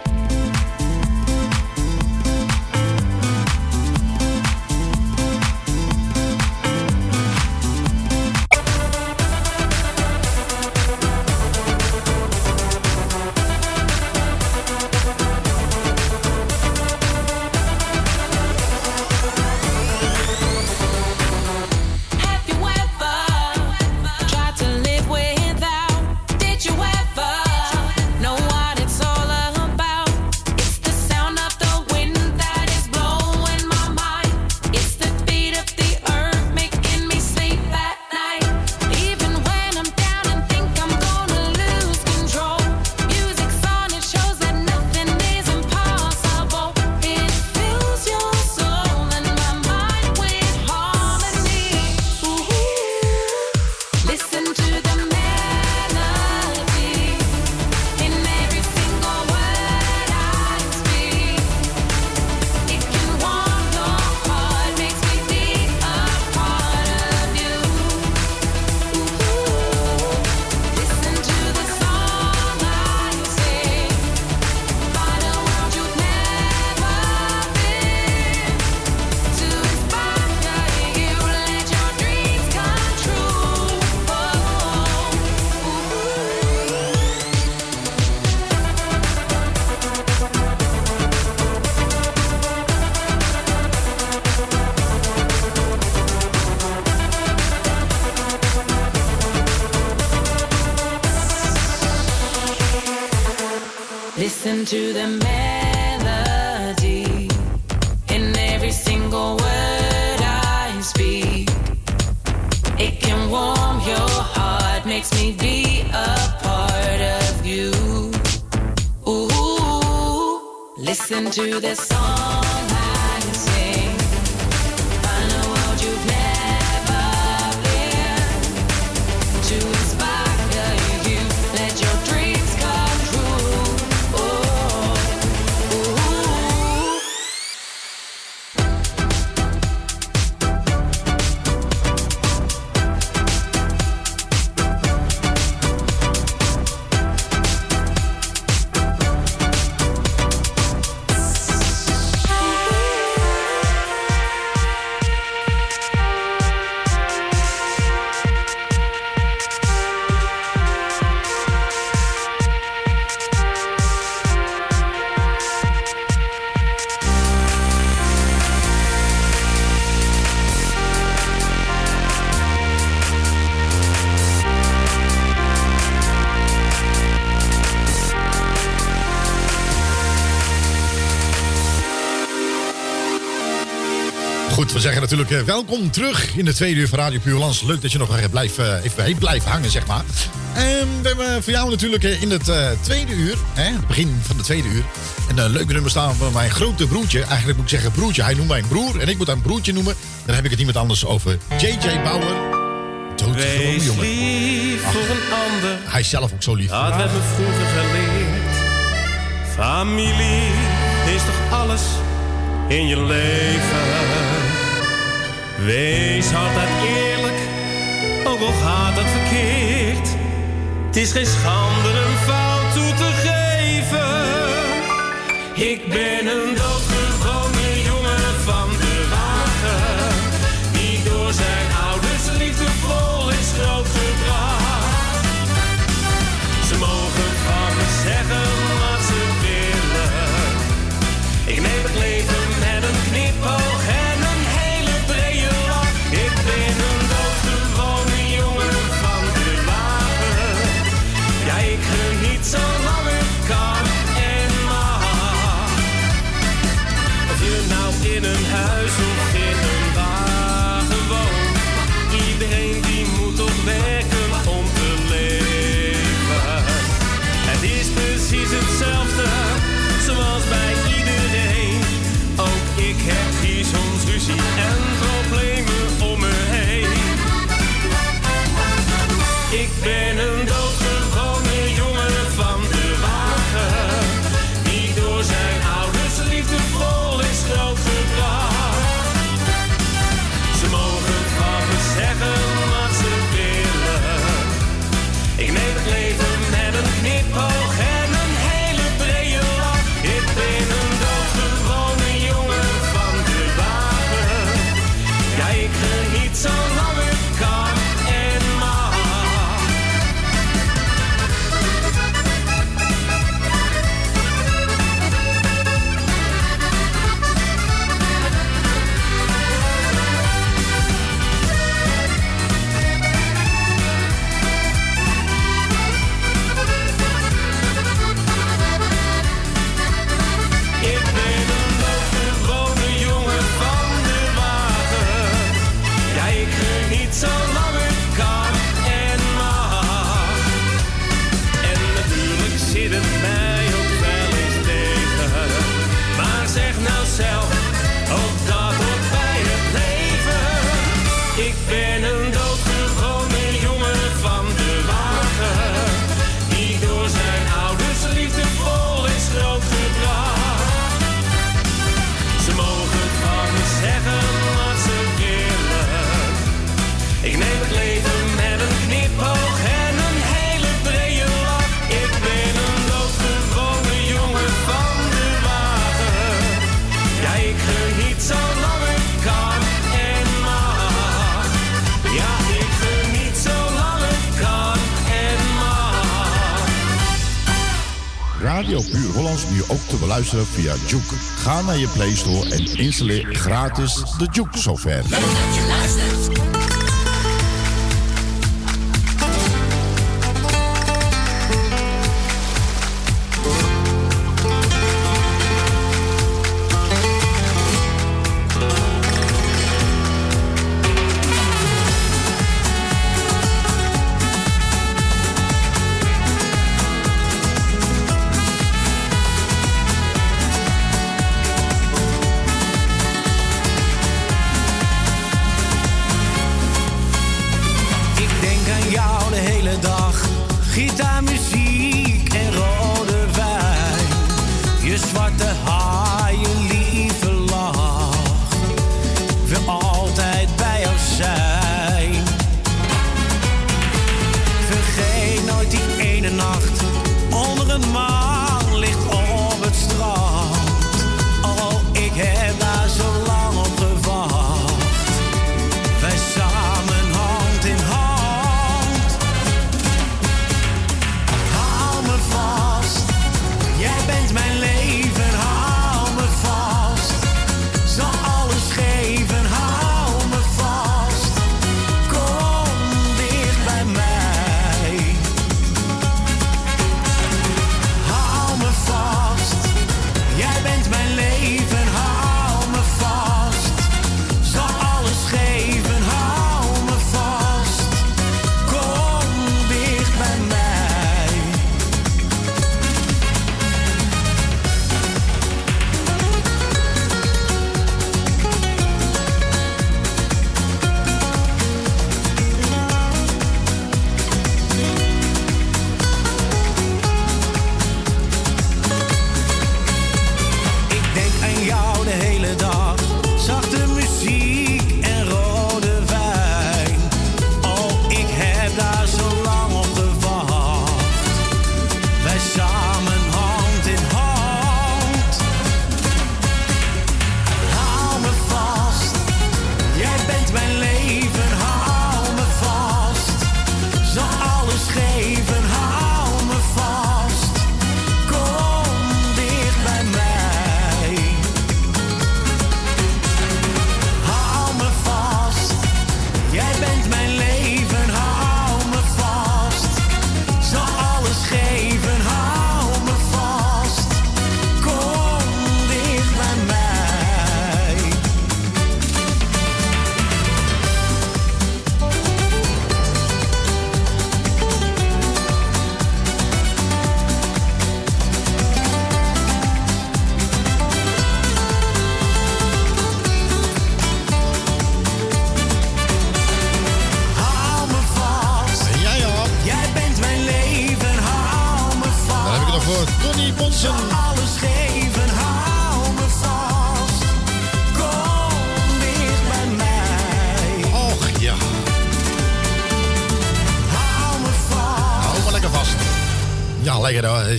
Natuurlijk eh, welkom terug in de tweede uur van Radio Puurlands. Leuk dat je nog even blijft, eh, even bij blijft hangen, zeg maar. En we hebben voor jou natuurlijk eh, in het eh, tweede uur, hè, het begin van de tweede uur, een eh, leuke nummer staan van mijn grote broertje. Eigenlijk moet ik zeggen broertje. Hij noemt mij een broer en ik moet hem broertje noemen. Dan heb ik het iemand anders over. J.J. Bauer. Doodgewone Wees jongen. lief Ach, voor een ander. Hij is zelf ook zo lief. Dat werd me vroeger geleerd. Familie is toch alles in je leven. Wees altijd eerlijk, ook al gaat het verkeerd. Het is geen schande een fout toe te geven. Ik ben een doodgewone Hollands nu ook te beluisteren via Juke. Ga naar je Play Store en installeer gratis de Juke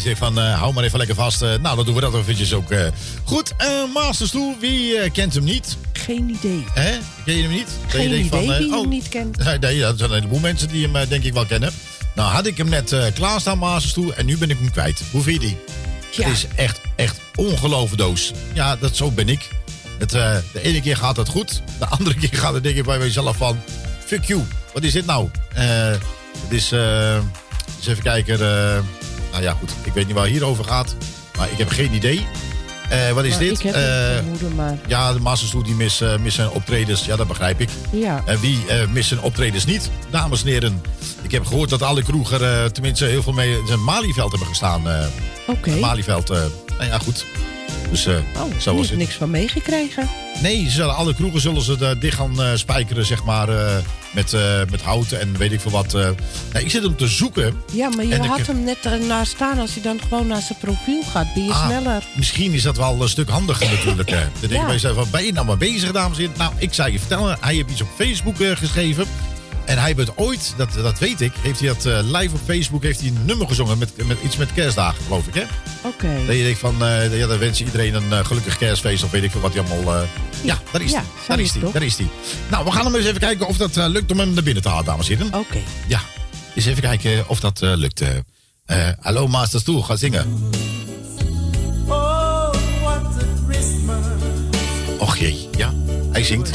zegt van, eh, hou maar even lekker vast. Eh, nou, dan doen we dat eventjes ook. eh. Goed, eh Masterstoel, wie kent hem niet? Geen idee. Hè? Ken je hem niet? Geen je idee eh, wie oh, hem niet kent. Nee, nee, dat zijn een heleboel mensen die hem denk ik wel kennen. Nou, had ik hem net klaarstaan, Masterstoel, en nu ben ik hem kwijt. Hoe vind je die? Het is echt, echt ongelooflijk doos. Ja, dat, zo ben ik. Het, de ene keer gaat het goed, de andere *laughs* keer gaat het denk ik bij mezelf van... Fuck you, wat is dit nou? Het is, eens even kijken, nou ja goed, ik weet niet waar het hier over gaat. Maar ik heb geen idee. Eh, wat is Maar dit? Ik heb Eh, vermoeden, maar ja, de Masterstoel die mis, eh, missen optredens. Ja, dat begrijp ik. ja. En wie eh, missen optredens niet? Dames en heren, ik heb gehoord dat alle kroeger, tenminste heel veel mee, in Malieveld hebben gestaan. Oké. Malieveld, eh, nou ja, goed. Dus eh Oh, zo was het. niks van meegekregen. Nee, ze zullen, alle kroegen zullen ze dicht gaan spijkeren, zeg maar, met, eh, met houten en weet ik veel wat. eh. Nee, ik zit hem te zoeken. Ja, maar je ik had hem net ernaar staan. Als hij dan gewoon naar zijn profiel gaat, ben je Ah, sneller. Misschien is dat wel een stuk handiger natuurlijk. hè. Dan denk ik Ja. bij jezelf, van, ben je nou maar bezig, dames en heren? Nou, ik zou je vertellen, hij heeft iets op Facebook eh, geschreven. En hij heeft ooit, dat, dat weet ik, heeft hij dat eh, live op Facebook heeft hij een nummer gezongen met, met iets met kerstdagen, geloof ik, hè? Oké. Dat je denkt van, uh, ja, dan wens je iedereen een eh, gelukkig kerstfeest of weet ik wat hij allemaal... Ja, ja, daar is hij. Ja, daar is hij. Daar is hij. Nou, we gaan hem eens even kijken of dat lukt om hem naar binnen te halen, dames en heren. Oké. Ja, eens even kijken of dat lukt. Hallo Masters Tour, ga zingen. Oh, what a Christmas. Och jee, ja, hij zingt.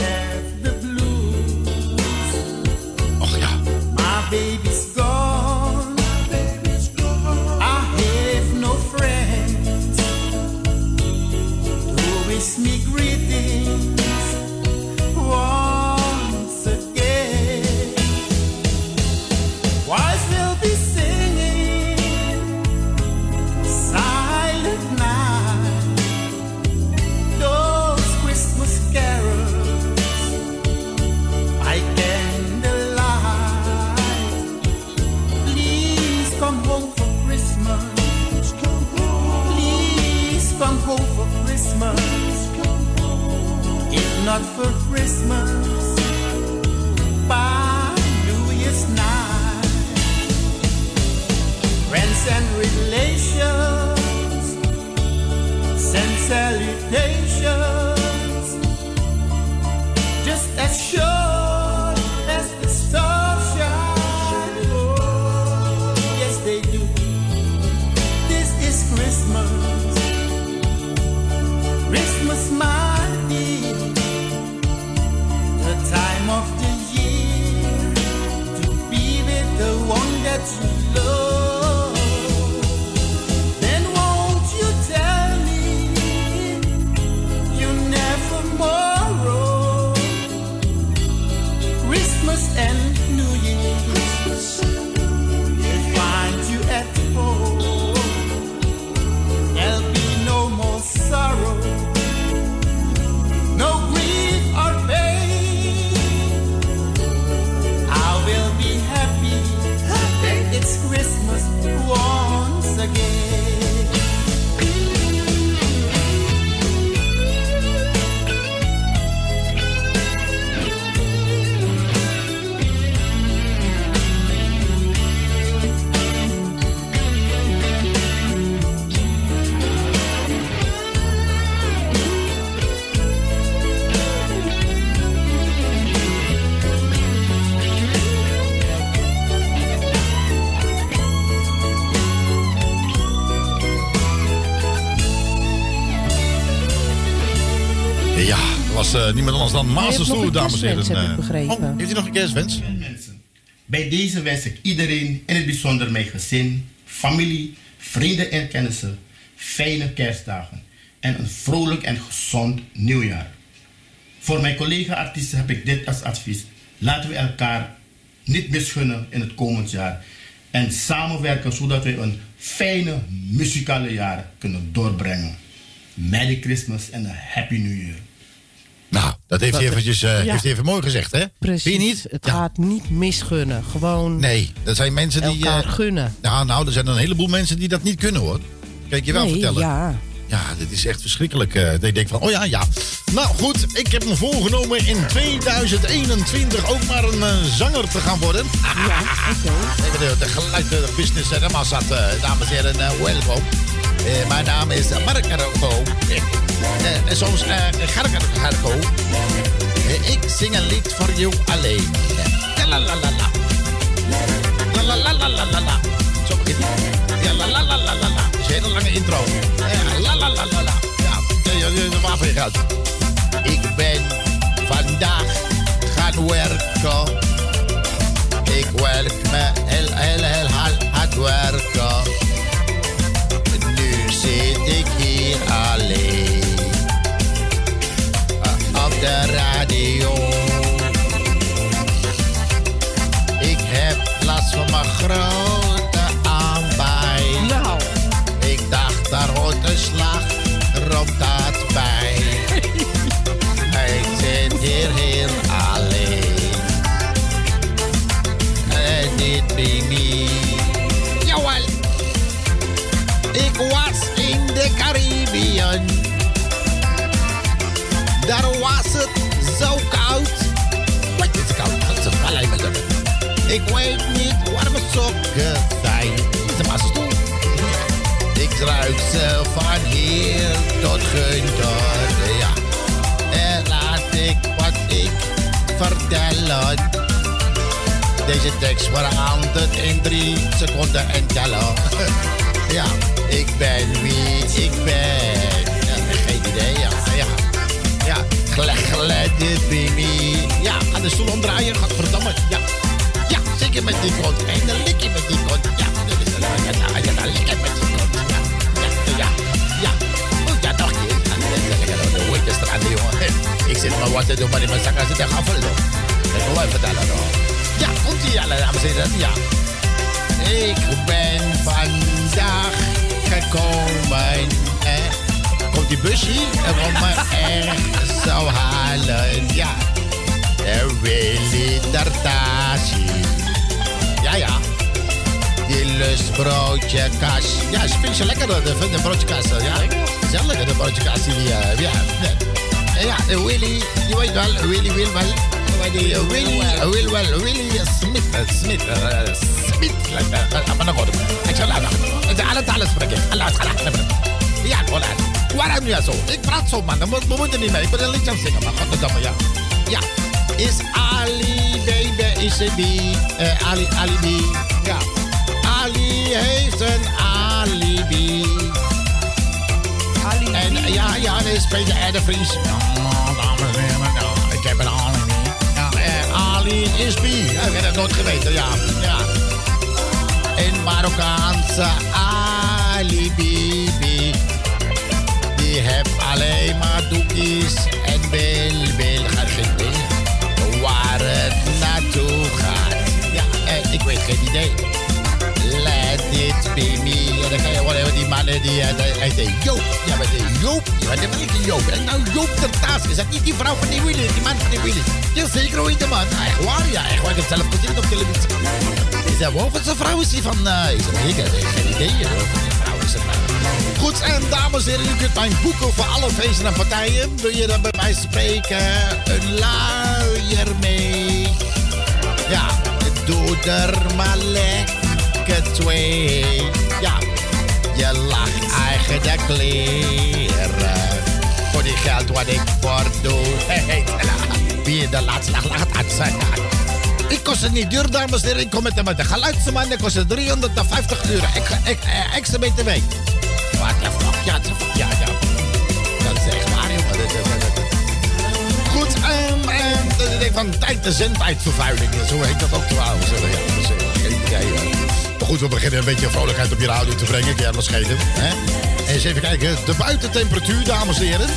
salutation. Anders dan Master nog Stoel, een dames en heren. heb ik Eh, begrepen. Oh, heeft u nog een kerstwens? Bij deze wens ik iedereen, in het bijzonder mijn gezin, familie, vrienden en kennissen, fijne kerstdagen en een vrolijk en gezond nieuwjaar. Voor mijn collega-artiesten heb ik dit als advies. Laten we elkaar niet misgunnen in het komend jaar en samenwerken zodat we een fijne muzikale jaar kunnen doorbrengen. Merry Christmas en een Happy New Year. Dat heeft hij Dat- eventjes eh, Ja. heeft hij even mooi gezegd, hè? Precies. Vind je niet? Het gaat niet misgunnen. Gewoon Nee, dat zijn mensen die... elkaar eh, gunnen. nou, nou, er zijn een heleboel mensen die dat niet kunnen, hoor. Ik je wel nee, vertellen. ja. Ja, dit is echt verschrikkelijk. eh, dat je denkt van, oh ja, ja. Nou goed, ik heb me voorgenomen in 2021 ook maar een eh, zanger te gaan worden. Ja, oké. Even de, de geluid, de business en zat, eh, dames en heren, eh, welkom. Eh, mijn naam is Mark Arco. *laughs* Eh, en soms uh, Gark Arco. Eh, ik zing een lied voor jou alleen. La la la la. La la la la la la la. Zo begint. Ja, la la la la la la. Dat is een hele lange intro. La la la la la. Ja, waarvoor je gaat. Ik ben vandaag gaan werken. Ik werk me heel, heel, heel hard werken. De radio. Ik heb last van mijn grote Ik weet niet waar mijn sokken zijn. Is maar stoel. Ik ruik ze van hier tot Gunter. Ja. En laat ik wat ik vertellen. Deze tekst verandert in drie seconden en tellen. *laughs* ja, ik ben wie ik ben. Ja, geen idee, ja. ja. Ja, Let, let it be me. Ja, ga de stoel omdraaien. Gadverdamme. Ja. Ja, zeker met die kont. En een likje met die kont. Ja, dat is een ja, ja, ja, ja, lekker met die kont. Ja, ja, ja. ja. Oh, ja, nog een keer. Lekker, lekker. De er de jongen. Ik zit maar wat te doen, maar in mijn zak zit een gaffel. hoor. Ik wil even vertellen. hoor. Ja, komt ie, alle dames en heren. Ja. Ik ben vandaag gekomen. Eh, komt die busje en wil me ergens zou halen. Ja, de Willy Tartatie. Ja, ja. Die lustbroodje kas. Ja, ik vind ze lekker, de, de, broodje kas. Ja, is lekker, de broodje kas die hebben. Ja, ja, ja, Willy, je weet wel, Willy wil wel. Eh, Willy, wil wel, Willy Smith, eh, Smith, eh, Smith. Maar dan goed. Ik zal zal alle talen spreken. Allah, Allah, Ja, aan. Waarom nu zo? Ik praat zo, man. We moeten niet mee. Ik ben een liedje het zingen, maar godverdamme, ja. Ja. Is Ali, baby, is die? eh, Ali, alibi. Ja. Ali heeft een alibi. Alibi? En ja, ja, dat is Peter R. de Vries. Ik heb een alibi. Ja, eh, Ali is B. Ja, ik heb het nooit geweten, ja. ja. Een Marokkaanse alibi. Die heeft alleen maar doekjes en bil, bil. Gaat geen het naartoe gaat. Ja, eh, ik weet geen idee. Let it be me. En dan kan je wel even die mannen die... eh, Hij deed Joop. Ja, maar die Joop. Ja, maar dat is Joop. En nou Joop ter Taas. Is dat niet die vrouw van die Willy? Die man van die Willy? Ja, zeker hoe de man. Ah, Echt waar, ja. Echt waar. Ik heb zelf gezien op televisie. Is dat wel van zijn vrouw? Is die van... eh is dat heb geen idee. eh, Van die vrouw is. Goed, en dames en heren, u kunt mijn boeken voor alle feesten en partijen. Wil je dan bij mij spreken? Een luier mee. Ja, doe er maar lekker twee. Ja, je lacht eigen de. Voor die geld wat ik voor doe. Wie de laatste dag lacht uit zijn. Ik kost het niet duur, dames en heren. Ik kom met, met de geluidsman. Ik kost het 350 euro. Ik, ik, eh, extra btw. Wat? Ja. Ja, ja. Dat is echt waar. Dat- dat- dat- dat- Goed, ehm, ehm, dat is van tijd de zendtijdvervuiling. Zo heet dat ook trouwens. Ja, dat is, eh, geen idee. Maar goed, we beginnen een beetje vrolijkheid op je radio te brengen. Kan wel schelen, hè? En eens even kijken. De buitentemperatuur, dames en heren.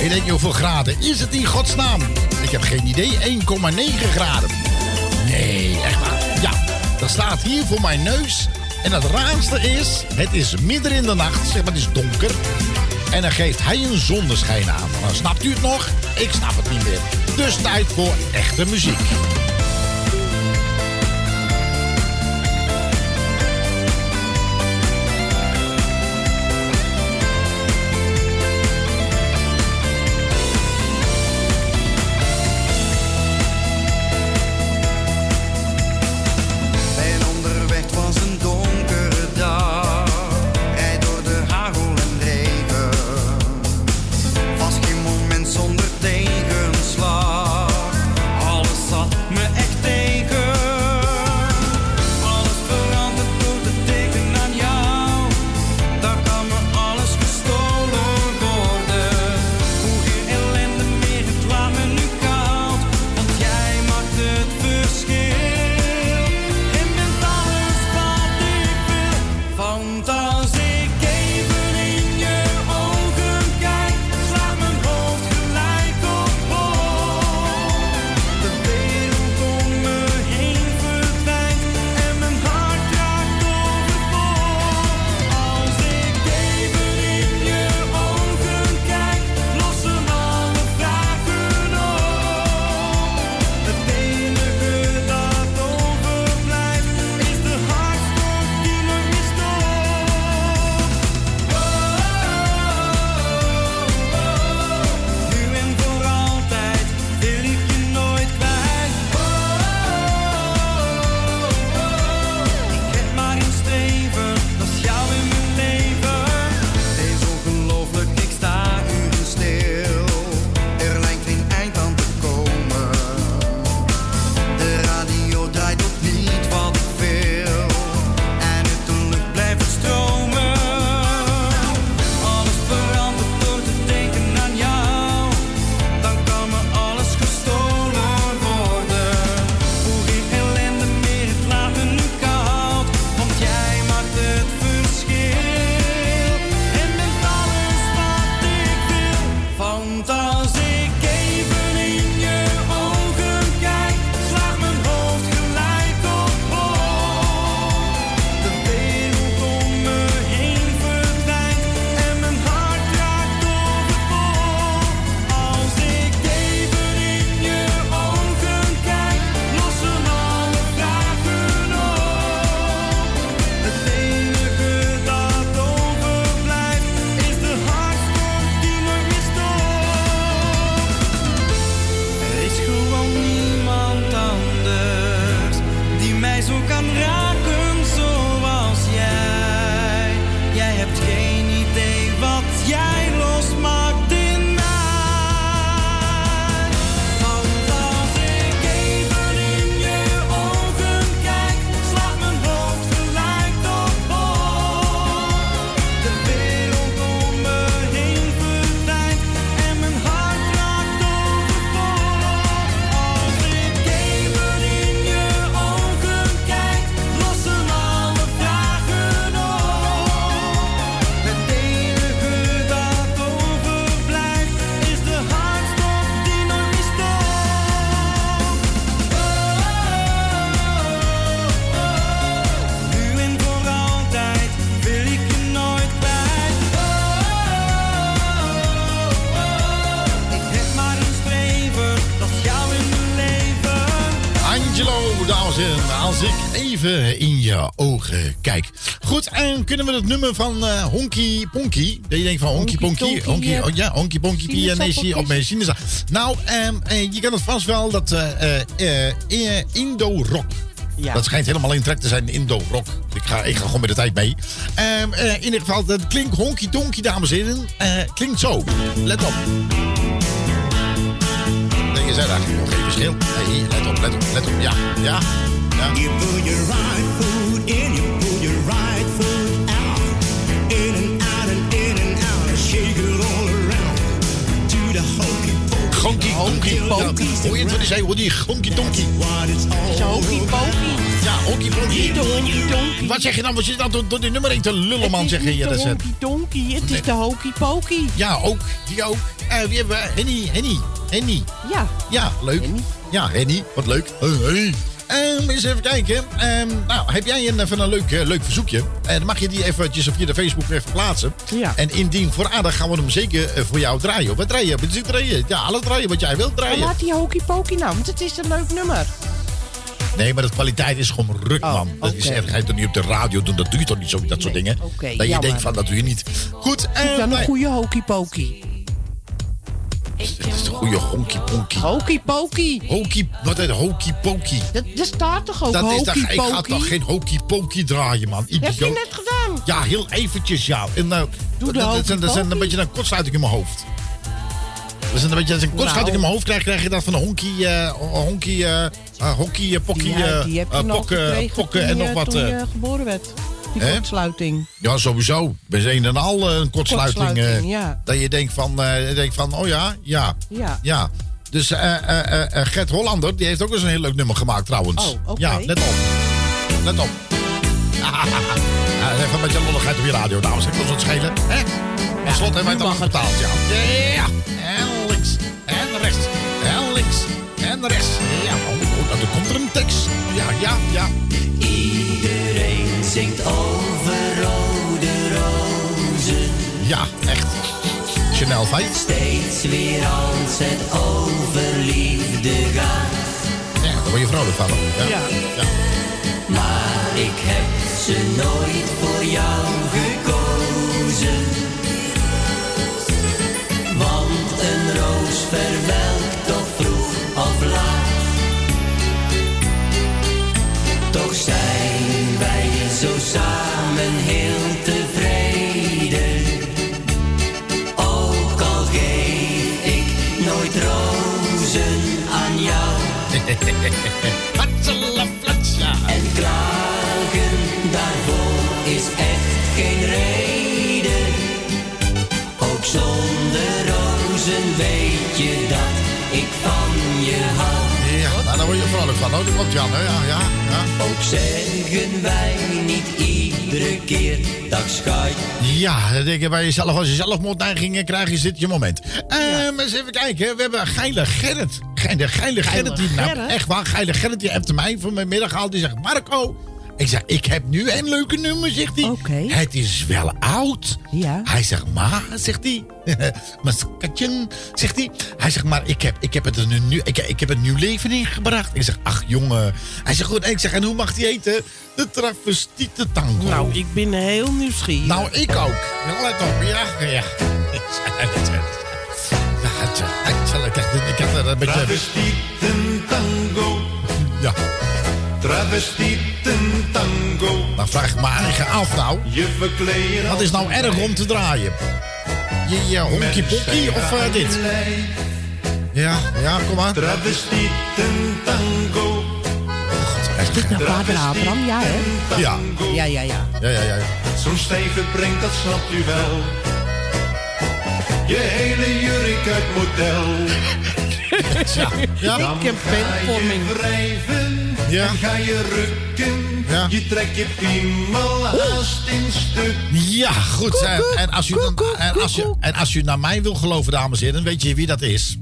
Ik denk hoeveel graden is het in godsnaam? Ik heb geen idee. 1,9 graden. Nee, echt waar. Ja, dat staat hier voor mijn neus. En het raarste is, het is midden in de nacht, zeg maar, het is donker. En dan geeft hij een zonneschijn aan. Dan snapt u het nog? Ik snap het niet meer. Dus tijd voor echte muziek. Kunnen we het nummer van eh Honky Ponky... Dat je denkt van Honky Honky Ponky... Honky, oh ja, Honky Ponky Pianesi op mijn sinaasappel. Nou, ehm, eh, je kan het vast wel, dat eh, eh, eh, Indo-rock... Ja. Dat schijnt helemaal in trek te zijn, Indo-rock. Ik ga, ik ga gewoon met de tijd mee. Ehm, eh, in ieder geval, dat klinkt Honky Tonky, dames en heren. Eh, klinkt zo. Let op. Nee, je zei eigenlijk nog geen verschil. Hey, let op, let op, let op. Ja, ja. ja. You put your right foot in, your Gonky, honky, Pokey. Hoor je het wat hij zei? Hoor die honky tonky. Hokey pokey. Ja, honky de honky. Wat zeg je nou? Wat zit je nou door, die nummer 1 te lullen, man? Zeg is je hier. de Dat honky tonky, het is de hokey pokey. Ja, ook. Die ook. Eh, wie hebben we? Henny, Henny, Henny. Ja. Ja, leuk. Ja, Henny. Wat leuk. Hey, hey. Ehm, eens even kijken. Ehm, nou, heb jij een, even een leuk, eh, leuk verzoekje? En dan mag je die eventjes via de Facebook even plaatsen. Ja. En indien voor aardig gaan we hem zeker eh, voor jou draaien. Wat draaien? Wat draaien? Ja, alles draaien wat jij wilt draaien. laat die hokey pokey nou, want het is een leuk nummer. Nee, maar de kwaliteit is gewoon ruk, man. Dat is echt, ga je toch niet op de radio doen? Dat doe je toch niet zo, dat soort dingen? oké, dat je denkt van, dat doe je niet. Goed, en... dan een goede hokey pokey. Het is een goede honky ponky. Hokey pokey. Hokey, wat is hokey pokey? Dat, dat staat toch ook Dat is toch, ik ga toch geen hokey pokey draaien, man. Heb je net gedaan? Ja, heel eventjes, ja. En, nou, Doe de dat, dat, een- dat een, beetje een kortsluiting in mijn hoofd. Dat is een beetje als een kortsluiting Nou. in mijn hoofd krijg, krijg je dat van een honky, eh honky, eh eh, hockey, pokkie, Ja, pokken, en nog wat. Toen je geboren werd. Die kortsluiting. Ja, sowieso. We zijn een al eh, een kortsluiting. Kortsluiting, eh, ja. Dat je denkt van, eh, denkt van, oh ja, ja, Ja. ja. Dus eh, Gert Hollander, die heeft ook eens een heel leuk nummer gemaakt trouwens. Oh, oké. Ja, let op. Let op. *laughs* even een beetje lolligheid op je radio, dames. Ik wil het schelen. Hè? Slotte hebben wij het allemaal betaald, ja. Ja, en links, en rechts, en links, en rechts. Ja, oh, oh, nou, er komt er een tekst. Ja, ja, ja. Zingt over rode rozen. Ja, echt. Chanel 5. Steeds weer als het over liefde gaat. Ja, daar word je vrolijk van. Ja. Ja. ja. Maar ik heb ze nooit voor jou gekozen. Want een roos verwelkt *laughs* En klagen daarvoor is echt geen reden. Ook zonder rozen weet je dat ik van je hou. Ja, nou, daar word je vrolijk van. Oh, dat klopt, Jan. hè? Ja, ja, ja. Ook zeggen wij niet iedere keer dag schat. Ja, dan denk je bij jezelf, als je zelfmoordneigingen krijgt, is dit je moment. Ehm eens even kijken, we hebben Geile Gerrit. Geile, Geile Gerrit, die, nou, echt waar, Geile Gerrit, die appte mij van mijn middag al. Die zegt, Marco, ik zeg, ik heb nu een leuke nummer, zegt hij. Het is wel oud. Ja. Hij zegt, maar, zegt hij. maar zegt hij. Hij zegt, maar ik heb, ik heb het een nieuw, ik, ik heb een nieuw leven ingebracht. Ik zeg, ach jongen. Hij zegt, goed, ik zeg, en hoe mag die eten? De travestiete tango. Nou, ik ben heel nieuwsgierig. Nou, ik ook. Ja, let op, ja. ja. Het- het- ik heb- Ik heb er een beetje... Travestieten tango, Ja, travestieten tango. dan vraag ik me eigen af nou. Wat is nou erg om te draaien? Je, je honky ponky of eh, dit? Ja, ja, kom maar. Travestieten tango. Echt, Dit naar vader Abraham, ja hè? Ja. Ja, ja, ja. Ja, ja, ja. ja. Zo'n stijve brengt, dat snapt u wel. Je hele jurk uit model. Ja, ja. Dan Ik heb ga je beeldvorming. wrijven Ja. en ga je rukken. Ja. Je trekt je piemel haast in stuk. Ja, goed. en, als u, dan- en, als je, en als u naar mij wil geloven, dames en heren, weet je wie dat is?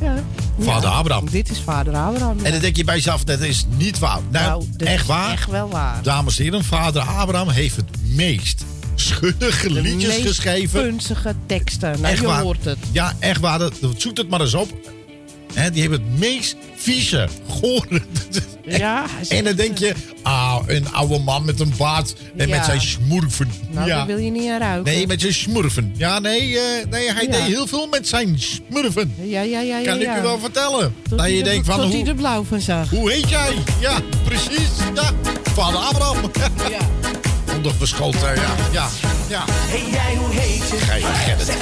ja. Vader Abraham. Dit is vader Abraham. En dan denk je bij jezelf, dat is niet waar. Nou, Nou, dat echt is waar. echt wel waar. Dames en heren, vader Abraham heeft het meest schuddige De liedjes meest geschreven. punzige teksten. Nou, Echt je waar. hoort het. Ja, echt waar. Dat- Zoek het maar eens op. Hè, die hebben het meest vieze, gore. Ja. *laughs* En dan denk je, ah, een oude man met een baard en Ja. met zijn smurfen. Nou, ja. daar wil je niet aan ruiken. Nee, met zijn smurfen. Ja, nee, eh, nee hij Ja. deed heel veel met zijn smurfen. Ja, ja, ja, ja. Kan ik ja. u wel vertellen. Tot dat hij je er- denkt van, tot hij hoe, er blauw van zag. hoe heet jij? Ja, precies. Ja, vader Abraham. *laughs* Ja. Ondergeschoten, ja. Ja, ja. Hey jij, hoe heet je? Gij, Gerrit.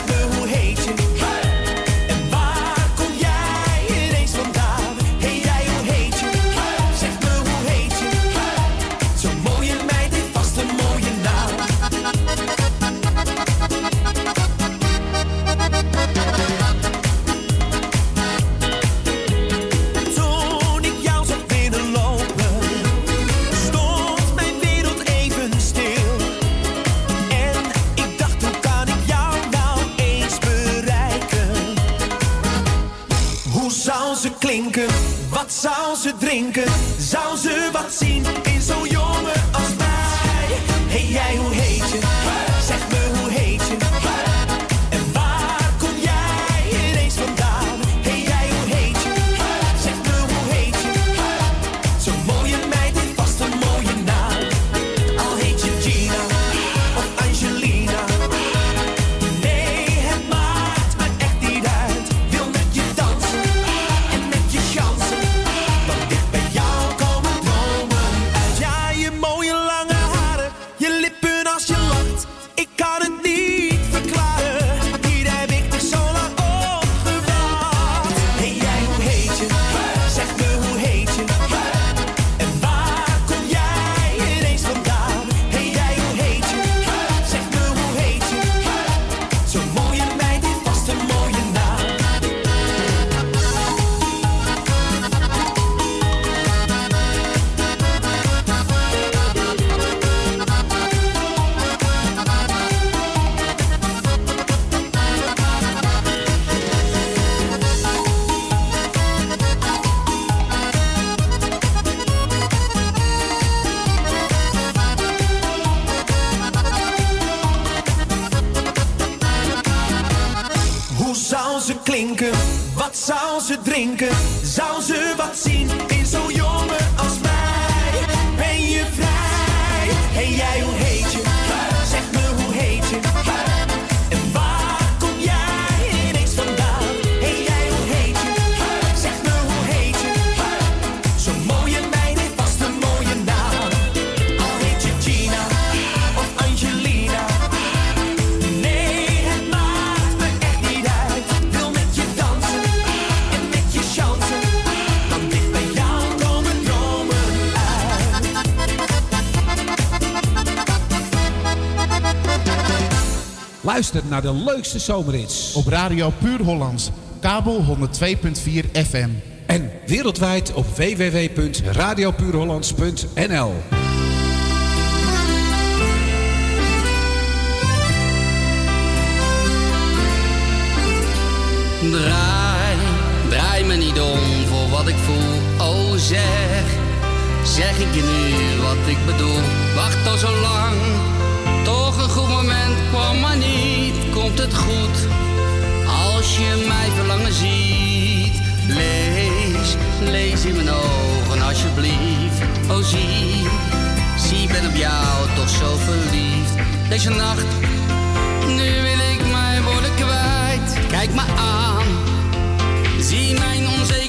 Naar de leukste zomerhits. Op Radio Puur Hollands, kabel 102.4 FM. En wereldwijd op www.radiopuurhollands.nl Draai, draai me niet om voor wat ik voel. Oh zeg, zeg ik je nu wat ik bedoel. Wacht al zo lang, goed moment kwam maar niet. Komt het goed, als je mij verlangen ziet. Lees, lees in mijn ogen alsjeblieft. Oh zie, zie ben op jou toch zo verliefd. Deze nacht, nu wil ik mij worden kwijt. Kijk me aan, zie mijn onzekerheid.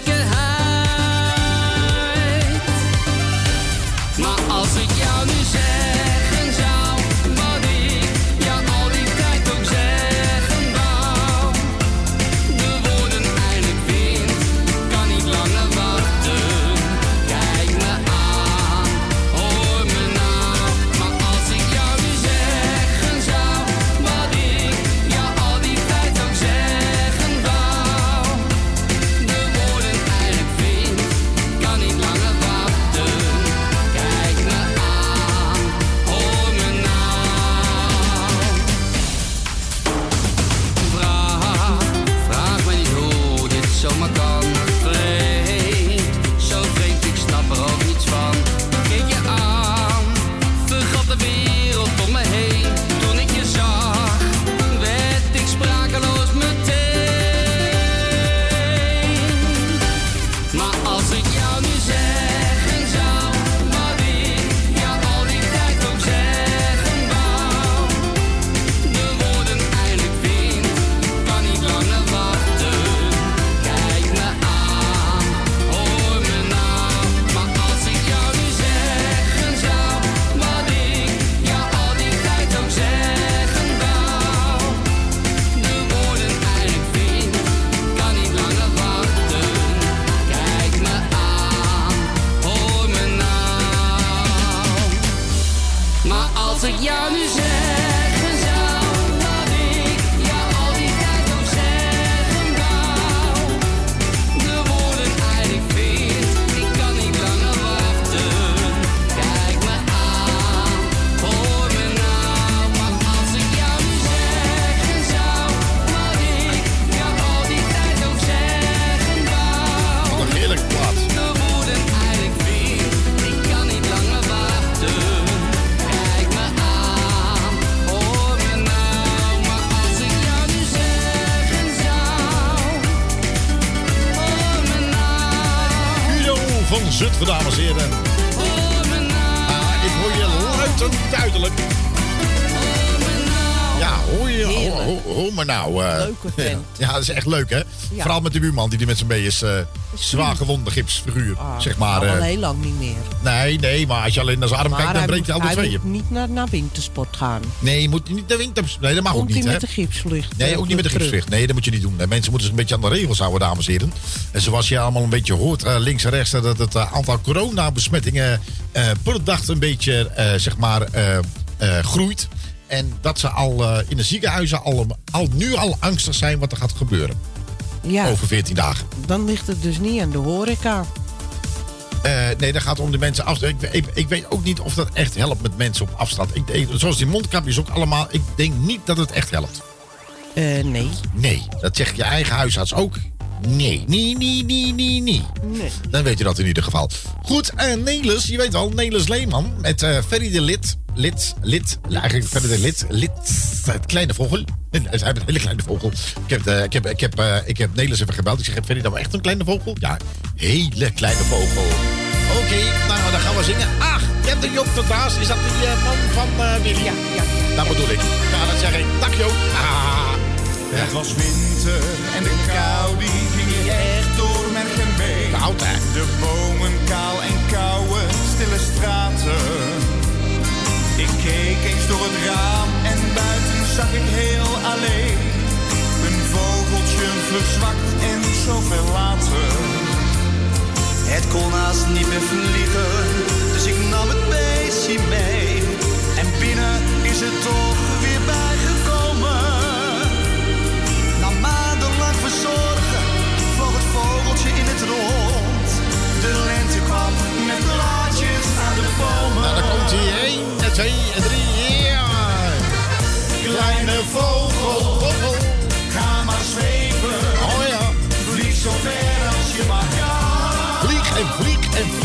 Dat is echt leuk, hè? Vooral met de buurman die er met z'n mee is. eh, zwaar gewonde gipsfiguur, Ah, zeg maar. Al eh. heel lang niet meer. nee, nee, maar als je alleen naar zijn arm Maar kijkt, dan breekt hij alle hij tweeën. moet niet naar, naar wintersport gaan. Nee, je moet niet de winter... Nee, dat mag ook niet, hè? met de gipsvlucht? Nee, eh, ook niet met de terug? gipsvlicht. Nee, dat moet je niet doen. Mensen moeten zich een beetje aan de regels houden, dames en heren. En zoals je allemaal een beetje hoort, links en rechts, dat het aantal coronabesmettingen per dag een beetje, zeg maar, groeit. En dat ze al eh, in de ziekenhuizen al, al, nu al angstig zijn wat er gaat gebeuren. Ja. Over 14 dagen. Dan ligt het dus niet aan de horeca. Eh, nee, dat gaat om de mensen afstand. Ik, ik, ik weet ook niet of dat echt helpt met mensen op afstand. Ik, zoals die mondkapjes ook allemaal. Ik denk niet dat het echt helpt. Eh, nee. Nee, dat zegt je eigen huisarts ook. Nee, nee, nee, nee, nee, nee. Nee. Dan weet je dat in ieder geval. Goed, en Nelis, je weet wel, Nelis Leeman met Ferry de Lid. Lid, lid, eigenlijk Ferry de Lid. Lid, het kleine vogel. Hij heeft een hele kleine vogel. Ik heb, eh, ik heb, ik heb, eh, ik heb Nelis even gebeld. Ik zeg, heb Ferry dan wel echt een kleine vogel? Ja, hele kleine vogel. Oké, nou dan gaan we zingen. Ach, je hebt de Joop de Daas. Is dat die eh, man van eh Willy? Ja, ja. Dat bedoel ik. Ja, dat zeg ik. Dag Joop. Ah. Het was winter en de kou die ging echt door merg en been. Koud hè? De bomen kaal en koude, stille straten. Alleen. Een vogeltje verzwakt en zoveel later. Het kon haast niet meer vliegen, dus ik nam het beestje mee. En binnen is het toch weer bijgekomen. Na maandenlang verzorgen vloog het vogeltje in het rond. De lente kwam met blaadjes aan de bomen. Nou, dan komt hij 1, 2 en 3. Kleine vogel, vogel, ga maar zweven. Oh ja. Vlieg zo ver als je maar kan. Vlieg en vlieg en vlieg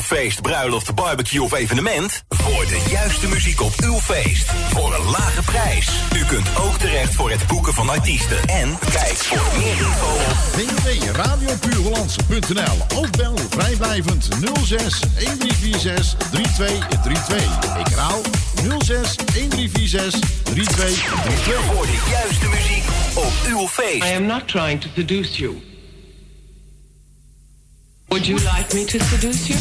feest, bruiloft, barbecue of evenement? Voor de juiste muziek op uw feest. Voor een lage prijs. U kunt ook terecht voor het boeken van artiesten. En kijk voor meer info op www.radiopuurhollandse.nl Ook bel vrijblijvend 06 1346 3232. Ik herhaal 06 1346 3232. Voor de juiste muziek op uw feest. I am not trying to seduce you. Would you like me to seduce you?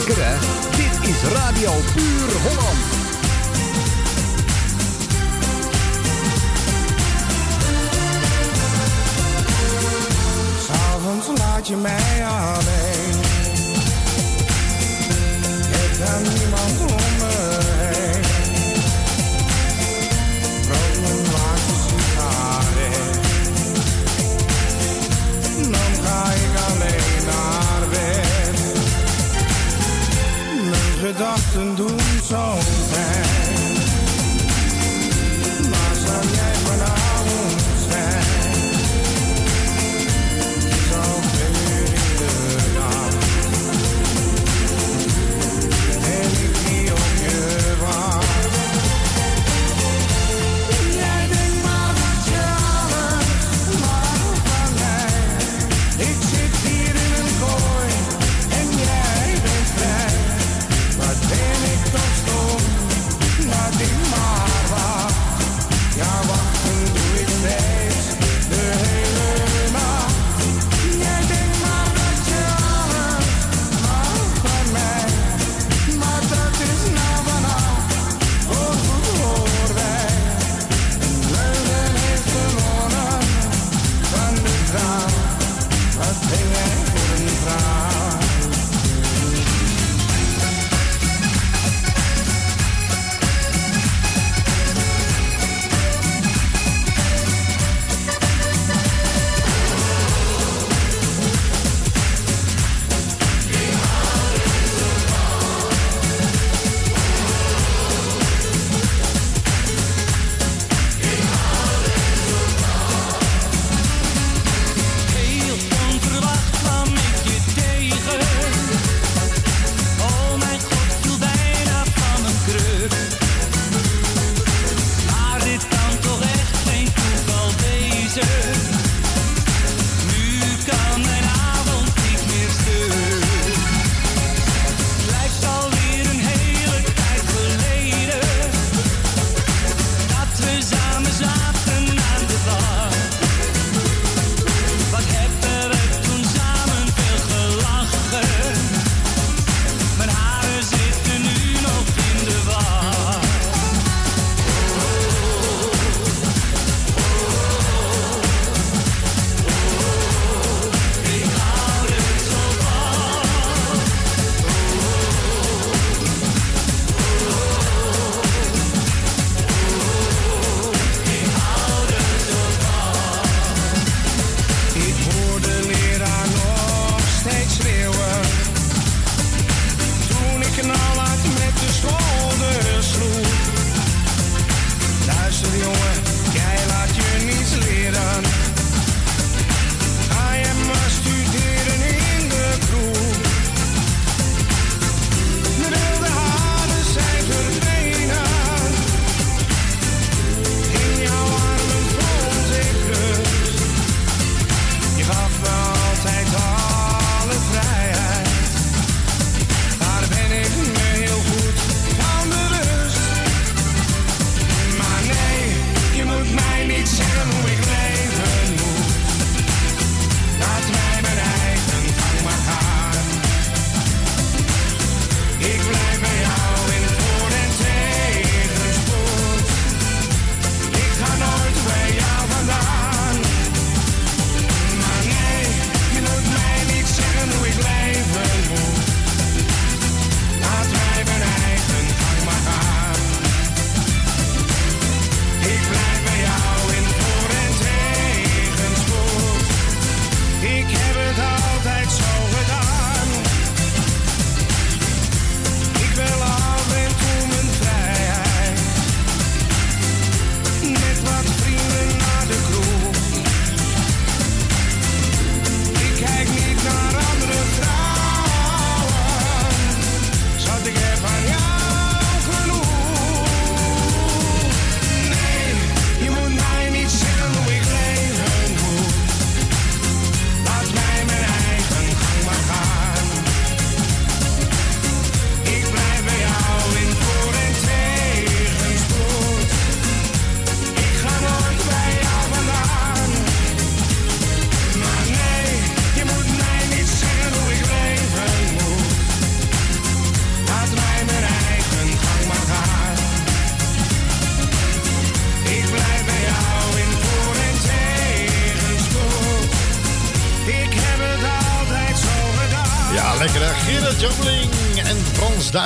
Dit is Radio Puur Holland. S'avonds laat je mij alleen. Ik niemand Boston Doom song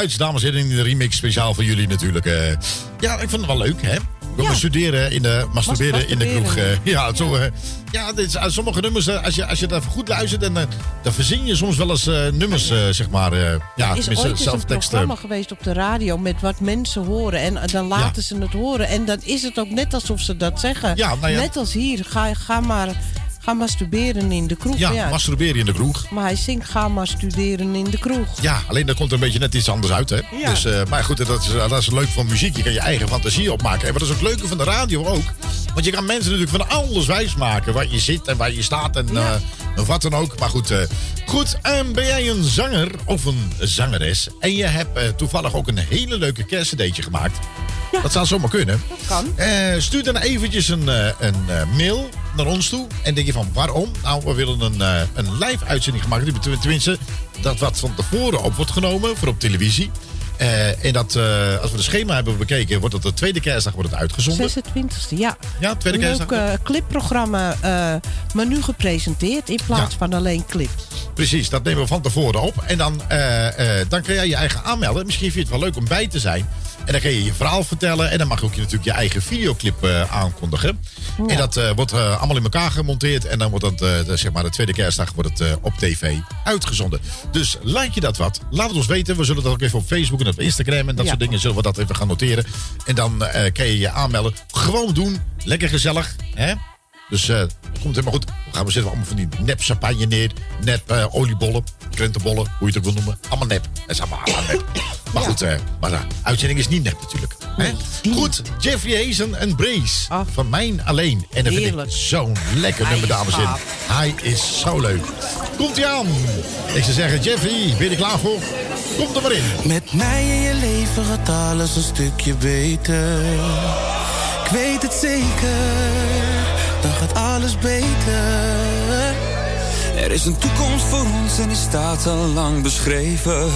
Frans-Duits, dames en heren, in de remix speciaal voor jullie natuurlijk. eh. ja, ik vind het wel leuk, hè? Kom maar studeren in de, masturberen in de kroeg. *laughs* eh. ja, zo, eh, ja dit is, sommige nummers, als je, als je daar goed luistert, dan, eh, dan verzin je soms wel eens nummers, zeg maar. ja, is tenminste, ooit eens een programma geweest op de radio met wat mensen horen. En dan laten ze het horen. En dan is het ook net alsof ze dat zeggen. Ja, nou ja. Net als hier. Ga, ga maar ga masturberen in de kroeg. Ja, masturberen in de kroeg. Maar hij zingt ga maar studeren in de kroeg. Ja, alleen dat komt er een beetje net iets anders uit, hè? Ja. Dus, eh, maar goed, dat is, dat is leuk van muziek. Je kan je eigen fantasie opmaken. En wat is ook leuke van de radio ook. Want je kan mensen natuurlijk van alles wijs maken. Waar je zit en waar je staat en Ja. eh, wat dan ook. Maar goed, eh, goed en ben jij een zanger of een zangeres... en je hebt eh, toevallig ook een hele leuke kerstcd'tje gemaakt... Dat zou zomaar kunnen. Dat kan. Eh, stuur dan eventjes een, eh, een eh, mail naar ons toe. En denk je van waarom? Nou, we willen een, eh, een live uitzending gemaakt. hebben. Tenminste, dat wat van tevoren op wordt genomen voor op televisie. Eh, en dat, eh, als we de schema hebben bekeken, wordt het de tweede kerstdag wordt het uitgezonden. 26e, ja. Ja, tweede Een kerstdag. leuk eh, clipprogramma, maar nu gepresenteerd in plaats Ja. van alleen clips. Precies, dat nemen we van tevoren op. En dan, dan kun jij je eigen aanmelden. Misschien vind je het wel leuk om bij te zijn. En dan kun je je verhaal vertellen. En dan mag ook je natuurlijk je eigen videoclip eh, aankondigen. En dat eh, wordt eh, allemaal in elkaar gemonteerd. En dan wordt dat, de, zeg maar, de tweede kerstdag wordt het, op tv uitgezonden. Dus lijkt je dat wat? Laat het ons weten. We zullen dat ook even op Facebook en op Instagram en dat Ja. soort dingen zullen we dat even gaan noteren. En dan kan je je aanmelden. Gewoon doen. Lekker gezellig. Hè? Dus eh komt helemaal goed. We gaan we zetten allemaal van die nep champagne neer. Nep eh, oliebollen, krentenbollen, hoe je het ook wil noemen. Allemaal nep. Dat is allemaal, allemaal nep. Maar goed, eh, maar de uitzending is niet nep natuurlijk. Hè? Goed, Jeffrey Hazen en Brace. Van Mijn Alleen. En dat vind ik zo'n lekker Hij nummer, dames en heren. Hij is zo leuk. Komt ie aan. Ik zou zeggen, Jeffrey, ben je er klaar voor? Kom er maar in. Met mij in je leven gaat alles een stukje beter. Ik weet het zeker, dan gaat alles beter. Er is een toekomst voor ons en die staat al lang beschreven.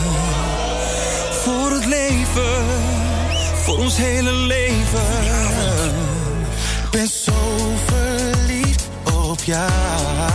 Voor het leven, voor ons hele leven. Ik ben zo verliefd op jou.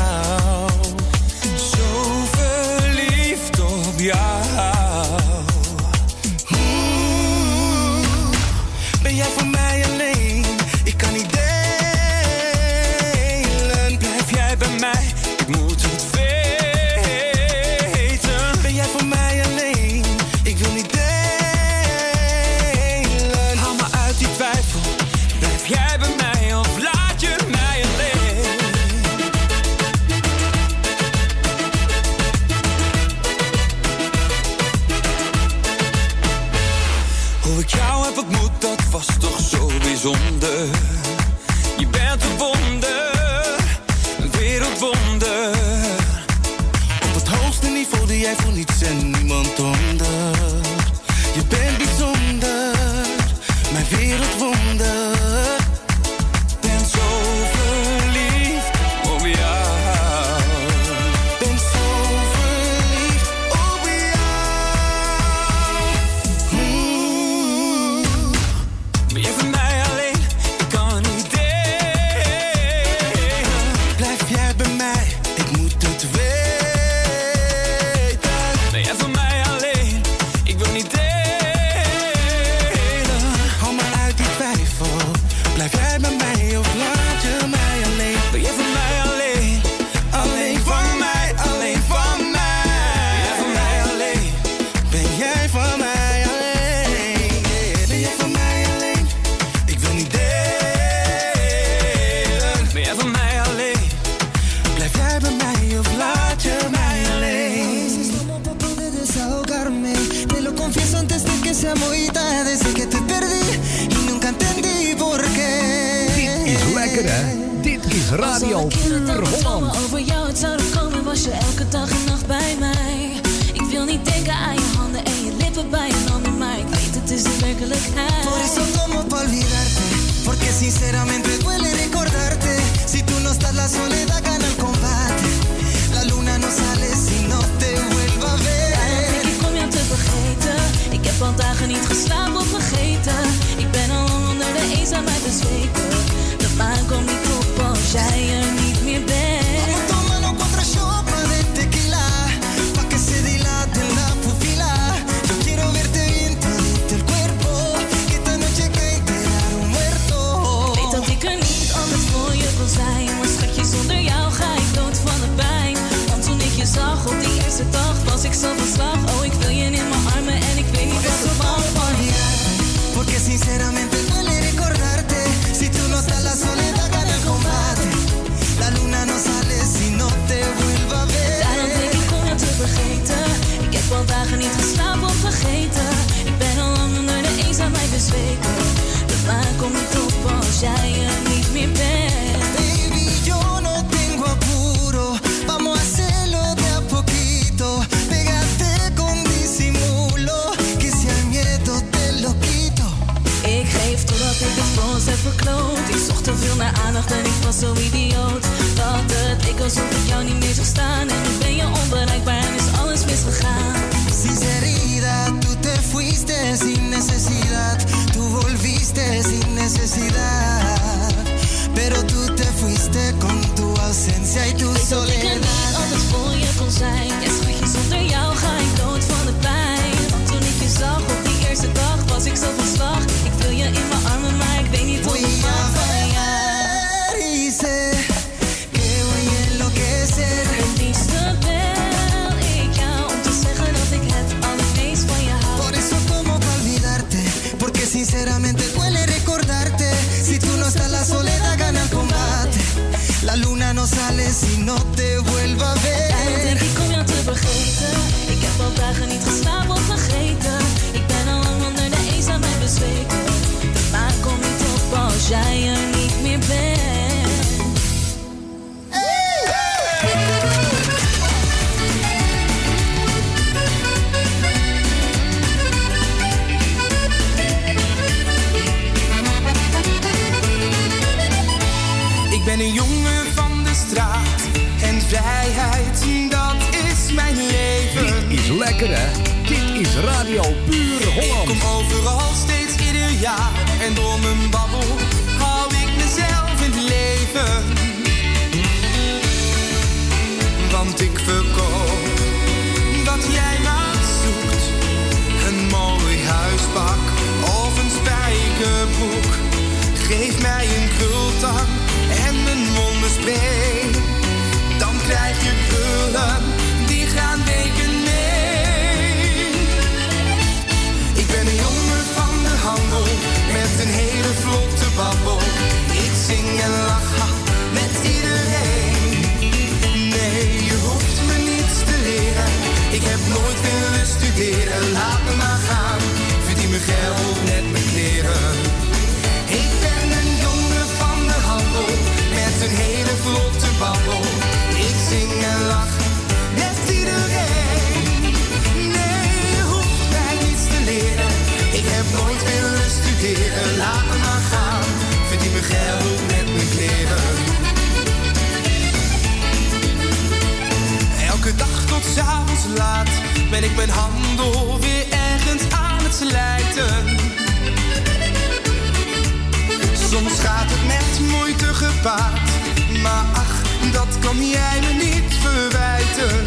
Maar ach, dat kan jij me niet verwijten.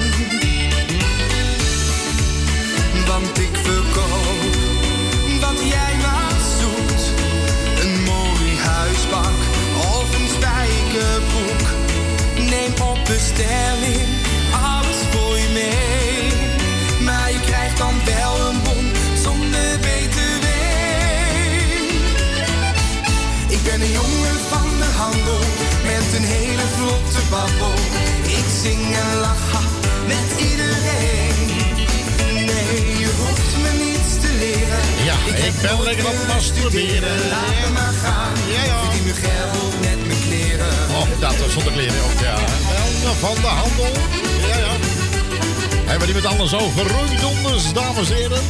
Want ik verkoop wat jij maar zoekt. Een mooi huispak of een spijkerbroek. Neem op bestelling ben lekker aan het masturberen. Laat me maar gaan. Ja, ja. Verdien mijn geld met mijn kleren. Oh, dat was zonder kleren ook, ja. Wel van de handel. Ja, ja. Hebben we die met alles over roeidonders, dames en heren?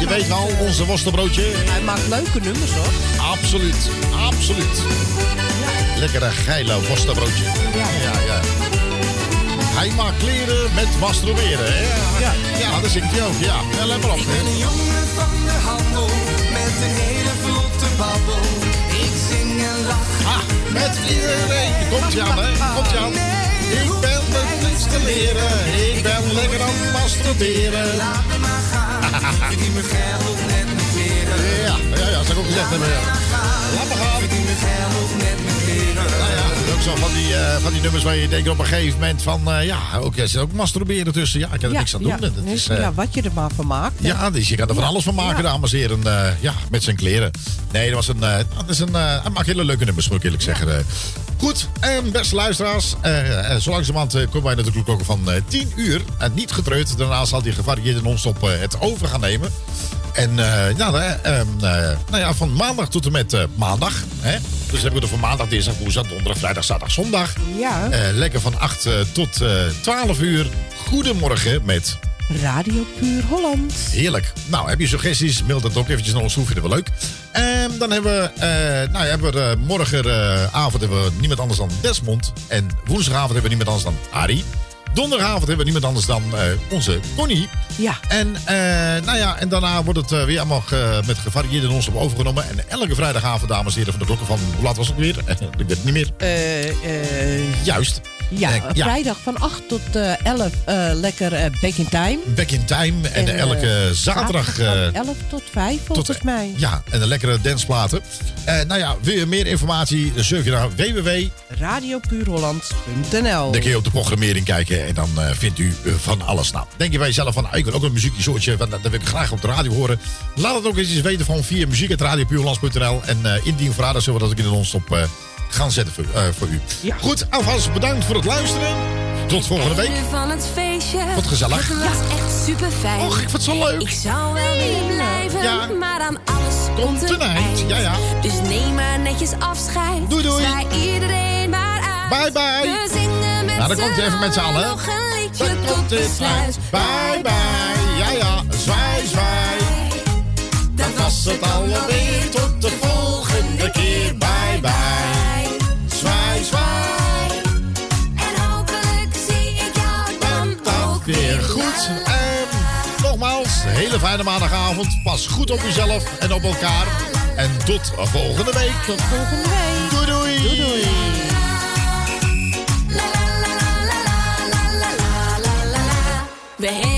Je weet wel, onze worstenbroodje. Hij maakt leuke nummers hoor. Absoluut, absoluut. Lekkere geile worstenbroodje. Ja, ja, ja. Hij maakt kleren met masturberen. hè? Ja, ja. dat zingt hij ook. Ja, ja let maar op. Ik ben een jongen van de handel met een hele vlotte babbel. Ik zing en lach. Ah, met iedereen. Komt je aan, hè? Komt je aan. Ik ben met niets te leren. Ik ben lekker aan het masturberen. Laat me maar gaan. *laughs* Verdien mijn geld kleren. Ja, ja, ja, dat zou ik ook gezegd hebben. Ja. Laat maar gaan. Nou ja, ook zo van die, eh, van die nummers waar je denkt op een gegeven moment van... eh, ja, ook, er zit ook masturberen tussen. Ja, ik kan er niks aan doen. ja, Dat nee, is, eh, ja, wat je er maar van maakt. hè. Ja, dus je kan er van alles van maken, Ja. dames en heren. ja, met zijn kleren. Nee, dat was een. dat is een hij maakt hele leuke nummers, moet ik eerlijk zeggen. Goed, en beste luisteraars. zo langzamerhand komen wij natuurlijk ook van eh 10 uur. En niet getreurd. Daarna zal hij gevarieerde non-stop het over gaan nemen. En eh, ja, eh, ehm, eh, nou ja, van maandag tot en met eh, maandag. Hè? Dus hebben we er van maandag, dinsdag, woensdag, donderdag, vrijdag, zaterdag, zondag. Ja. Lekker van 8 eh, tot eh 12 uur. Goedemorgen met Radio Puur Holland. Heerlijk. Nou, heb je suggesties? Mail dat ook eventjes naar ons toe. Vinden we leuk. En dan hebben we, eh, nou, hebben we morgenavond hebben we niemand anders dan Desmond. En woensdagavond hebben we niemand anders dan Arie. Donderdagavond hebben we niemand anders dan eh, onze Connie. Ja. En, eh, nou ja, en daarna wordt het eh, weer allemaal met gevarieerde non-stop overgenomen. En elke vrijdagavond, dames en heren van de klokken van... Hoe laat was het weer? *laughs* Ik weet het niet meer. Juist. ja, vrijdag van 8 tot eh 11 eh, lekker back in time. Back in time. En, En, elke zaterdag... van eh, 11 tot 5 volgens mij. Ja, en de lekkere danceplaten. Eh nou ja, wil je meer informatie? Dan surf je naar www. Radiopuurholland.nl Dan kun je op de programmering kijken en dan eh, vindt u eh, van alles. Nou, denk je bij jezelf van, ah, ik wil ook een muziekje soortje, want dat wil ik graag op de radio horen. Laat het ook eens weten van via muziek.radiopuurlands.nl en eh indien vragen, dan zullen we dat ook in de non-stop eh, gaan zetten voor, eh, voor u. Goed, alvast bedankt voor het luisteren. Tot volgende week. Van het feestje. Wat gezellig. Het was echt super fijn. Och, ik vond het zo leuk. Ik zou wel willen blijven, maar aan alles komt een eind. Ja, ja. Dus neem maar netjes afscheid. Doei, doei. Zwaai iedereen maar uit. Bye, bye. Nou, dan komt hij even met z'n allen. Nog een liedje Dan tot komt dit. Bye, bye. Ja, ja. Zwaai, zwaai. Dat was het alweer. Tot de volgende keer. Bye, bye. Zwaai, zwaai. En hopelijk zie ik jou dan ook Weer goed. En nogmaals, hele fijne maandagavond. Pas goed op jezelf en op elkaar. En tot volgende week. Tot volgende week. Doei, doei. Doei, doei. We hebben